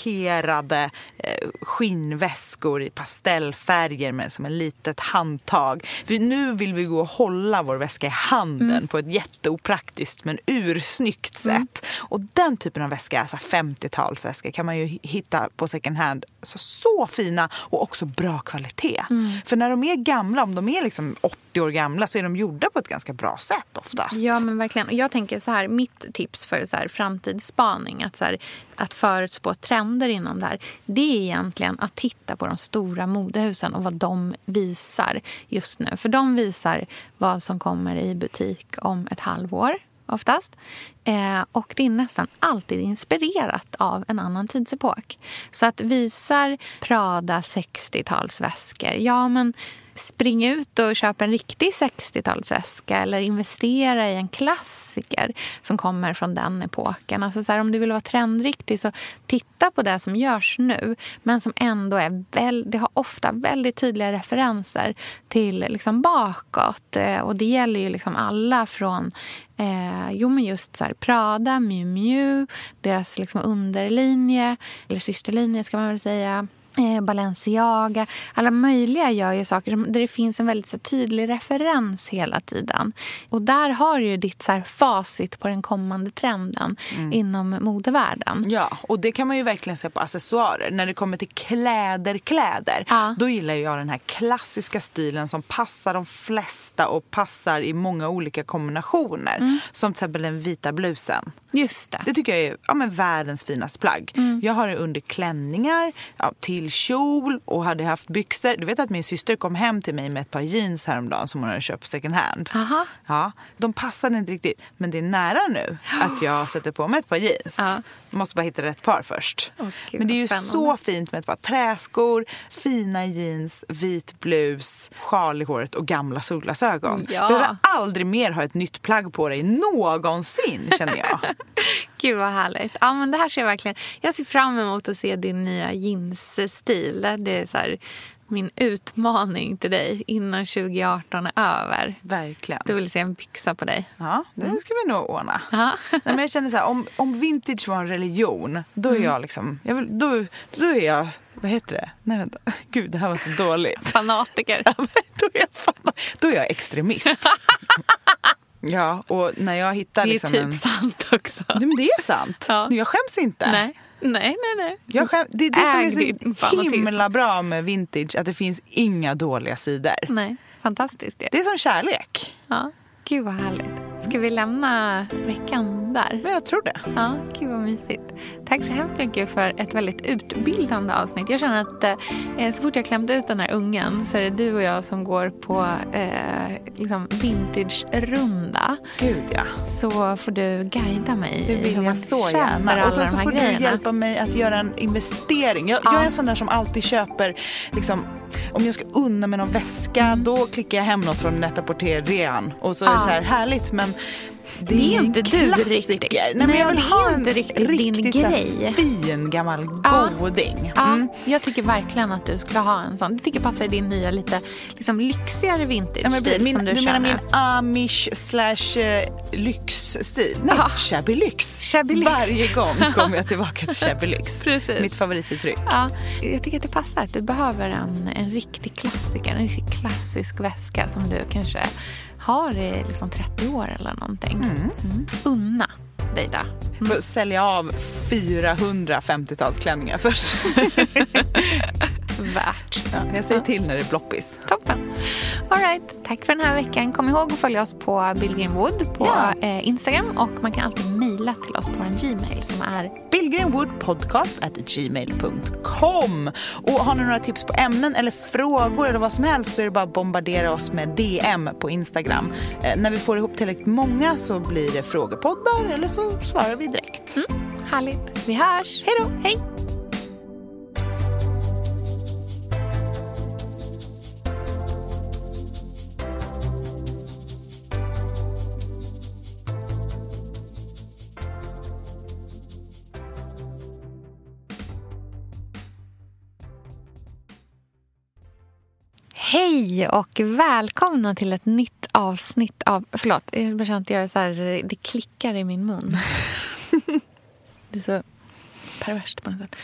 lackerade eh, skinnväskor i pastellfärger med som ett litet handtag. För nu vill vi gå och hålla vår väska i handen på ett jätteopraktiskt men ursnyggt sätt. Och den typen av väska, alltså 50-talsväska, kan man ju hitta på second hand. Så, så fina och också bra kvalitet. För när de är gamla, om de är liksom 80 år gamla så är de gjorda på ett ganska bra sätt oftast. Ja, men verkligen. Jag tänker så här, mitt tips för så här, framtidsspaning, att, så här, att förutspå trender inom det här, det är egentligen att titta på de stora modehusen och vad de visar just nu. För de visar vad som kommer i butik om ett halvår oftast. Eh, och det är nästan alltid inspirerat av en annan tidsepok. Så att visar Prada 60-talsväskor, ja men spring ut och köp en riktig 60-talsväska eller investera i en klassiker som kommer från den epoken. Alltså så här, om du vill vara trendriktig så titta på det som görs nu men som ändå är väl, det har ofta väldigt tydliga referenser till liksom bakåt. Eh, och det gäller ju liksom alla från Eh, jo, men just så här, Prada, Miu Miu, deras liksom underlinje, eller systerlinje ska man väl säga eh, Balenciaga. Alla möjliga gör ju saker där det finns en väldigt så tydlig referens hela tiden. Och där har du ditt så facit på den kommande trenden mm. inom modevärlden. Ja, och det kan man ju verkligen se på accessoarer. När det kommer till kläder, kläder, ja. då gillar jag den här klassiska stilen som passar de flesta och passar i många olika kombinationer. Mm. Som till exempel den vita blusen. Just det. Det tycker jag är ja, men världens finaste plagg. Mm. Jag har det under klänningar, ja, till kjol och hade haft byxor. Du vet att min syster kom hem till mig med ett par jeans häromdagen som hon hade köpt second hand. Aha. Ja, de passade inte riktigt. Men det är nära nu att jag sätter på mig ett par jeans. Ja. Måste bara hitta rätt par först. Oh, men det är ju så fint med ett par träskor, fina jeans, vit blus, sjal i håret och gamla solglasögon. Ja. Behöver aldrig mer ha ett nytt plagg på dig någonsin känner jag. Gud vad härligt. Ja, men det här ser jag verkligen. Jag ser fram emot att se din nya jeansstil. Det är så här, min utmaning till dig innan 2018 är över. Verkligen. Du vill se en byxa på dig. Ja, det mm. ska vi nog ordna. Nej, men jag känner så här, om, om vintage var en religion, då är mm. jag liksom, jag vill, då, då är jag, vad heter det? Nej vänta, gud det här var så dåligt. Fanatiker. då, är jag fan, då är jag extremist. Ja, och när jag hittar... Det är liksom typ en... sant också. Men det är sant. Ja. Jag skäms inte. Nej. Nej, nej, nej. Jag skäm... Det är det som är så himla bra med vintage, att det finns inga dåliga sidor. Nej, fantastiskt. Det, det är som kärlek. Ja, gud vad härligt. Ska vi lämna veckan där? jag tror det. Ja, gud vad mysigt. Tack så hemskt mycket för ett väldigt utbildande avsnitt. Jag känner att eh, så fort jag klämt ut den här ungen så är det du och jag som går på eh, liksom vintage-runda. Gud ja. Så får du guida mig Det vill jag så gärna. Och så, så får grejerna. du hjälpa mig att göra en investering. Jag, ja. jag är en sån där som alltid köper liksom, om jag ska unna mig någon väska då klickar jag hem något från Net-a-Porter-rean och så är det så här härligt men det, det är inte du riktigt. Nej, men jag vill det ha är inte riktigt din grej. fin gammal goding. Ja, mm. jag tycker verkligen att du skulle ha en sån. Det tycker passar i din nya lite liksom, lyxigare vintage ja, min, som du, du menar min amish slash uh, lyxstil? Nej, ja. shabby lyx. Shabby lyx. Varje gång kommer jag tillbaka till shabby lyx. Precis. Mitt favorituttryck. Ja, jag tycker att det passar. Du behöver en, en riktig klassiker, en riktig klassisk väska som du kanske har i liksom 30 år eller någonting. Mm. Mm. Unna dig det. Mm. Sälja av 400 50-talsklänningar först. Värt. Ja, jag säger till när det är bloppis. Toppen. All right. Tack för den här veckan. Kom ihåg att följa oss på Bill Greenwood på ja. eh, Instagram och man kan alltid mejla till oss på en Gmail som är billgreenwoodpodcast@gmail.com. Och har ni några tips på ämnen eller frågor eller vad som helst så är det bara att bombardera oss med DM på Instagram. Eh, när vi får ihop tillräckligt många så blir det frågepoddar eller så svarar vi direkt. Mm, härligt. Vi hörs. Hej då. Hej. Hej och välkomna till ett nytt avsnitt av... Förlåt, jag bara känner att jag är så här, det klickar i min mun. det är så perverst på något sätt.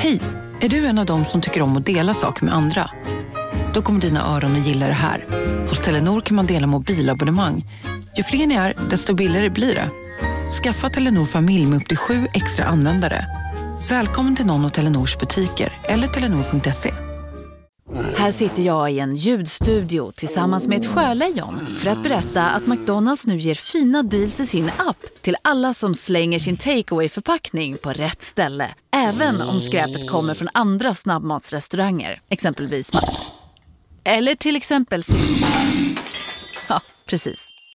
Hej! Är du en av dem som tycker om att dela saker med andra? Då kommer dina öron att gilla det här. Hos Telenor kan man dela mobilabonnemang. Ju fler ni är, desto billigare blir det. Skaffa Telenor familj med upp till sju extra användare. Välkommen till någon av Telenors butiker eller telenor.se. Här sitter jag i en ljudstudio tillsammans med ett sjölejon för att berätta att McDonalds nu ger fina deals i sin app till alla som slänger sin takeaway förpackning på rätt ställe. Även om skräpet kommer från andra snabbmatsrestauranger, exempelvis Eller till exempel... Ja, precis.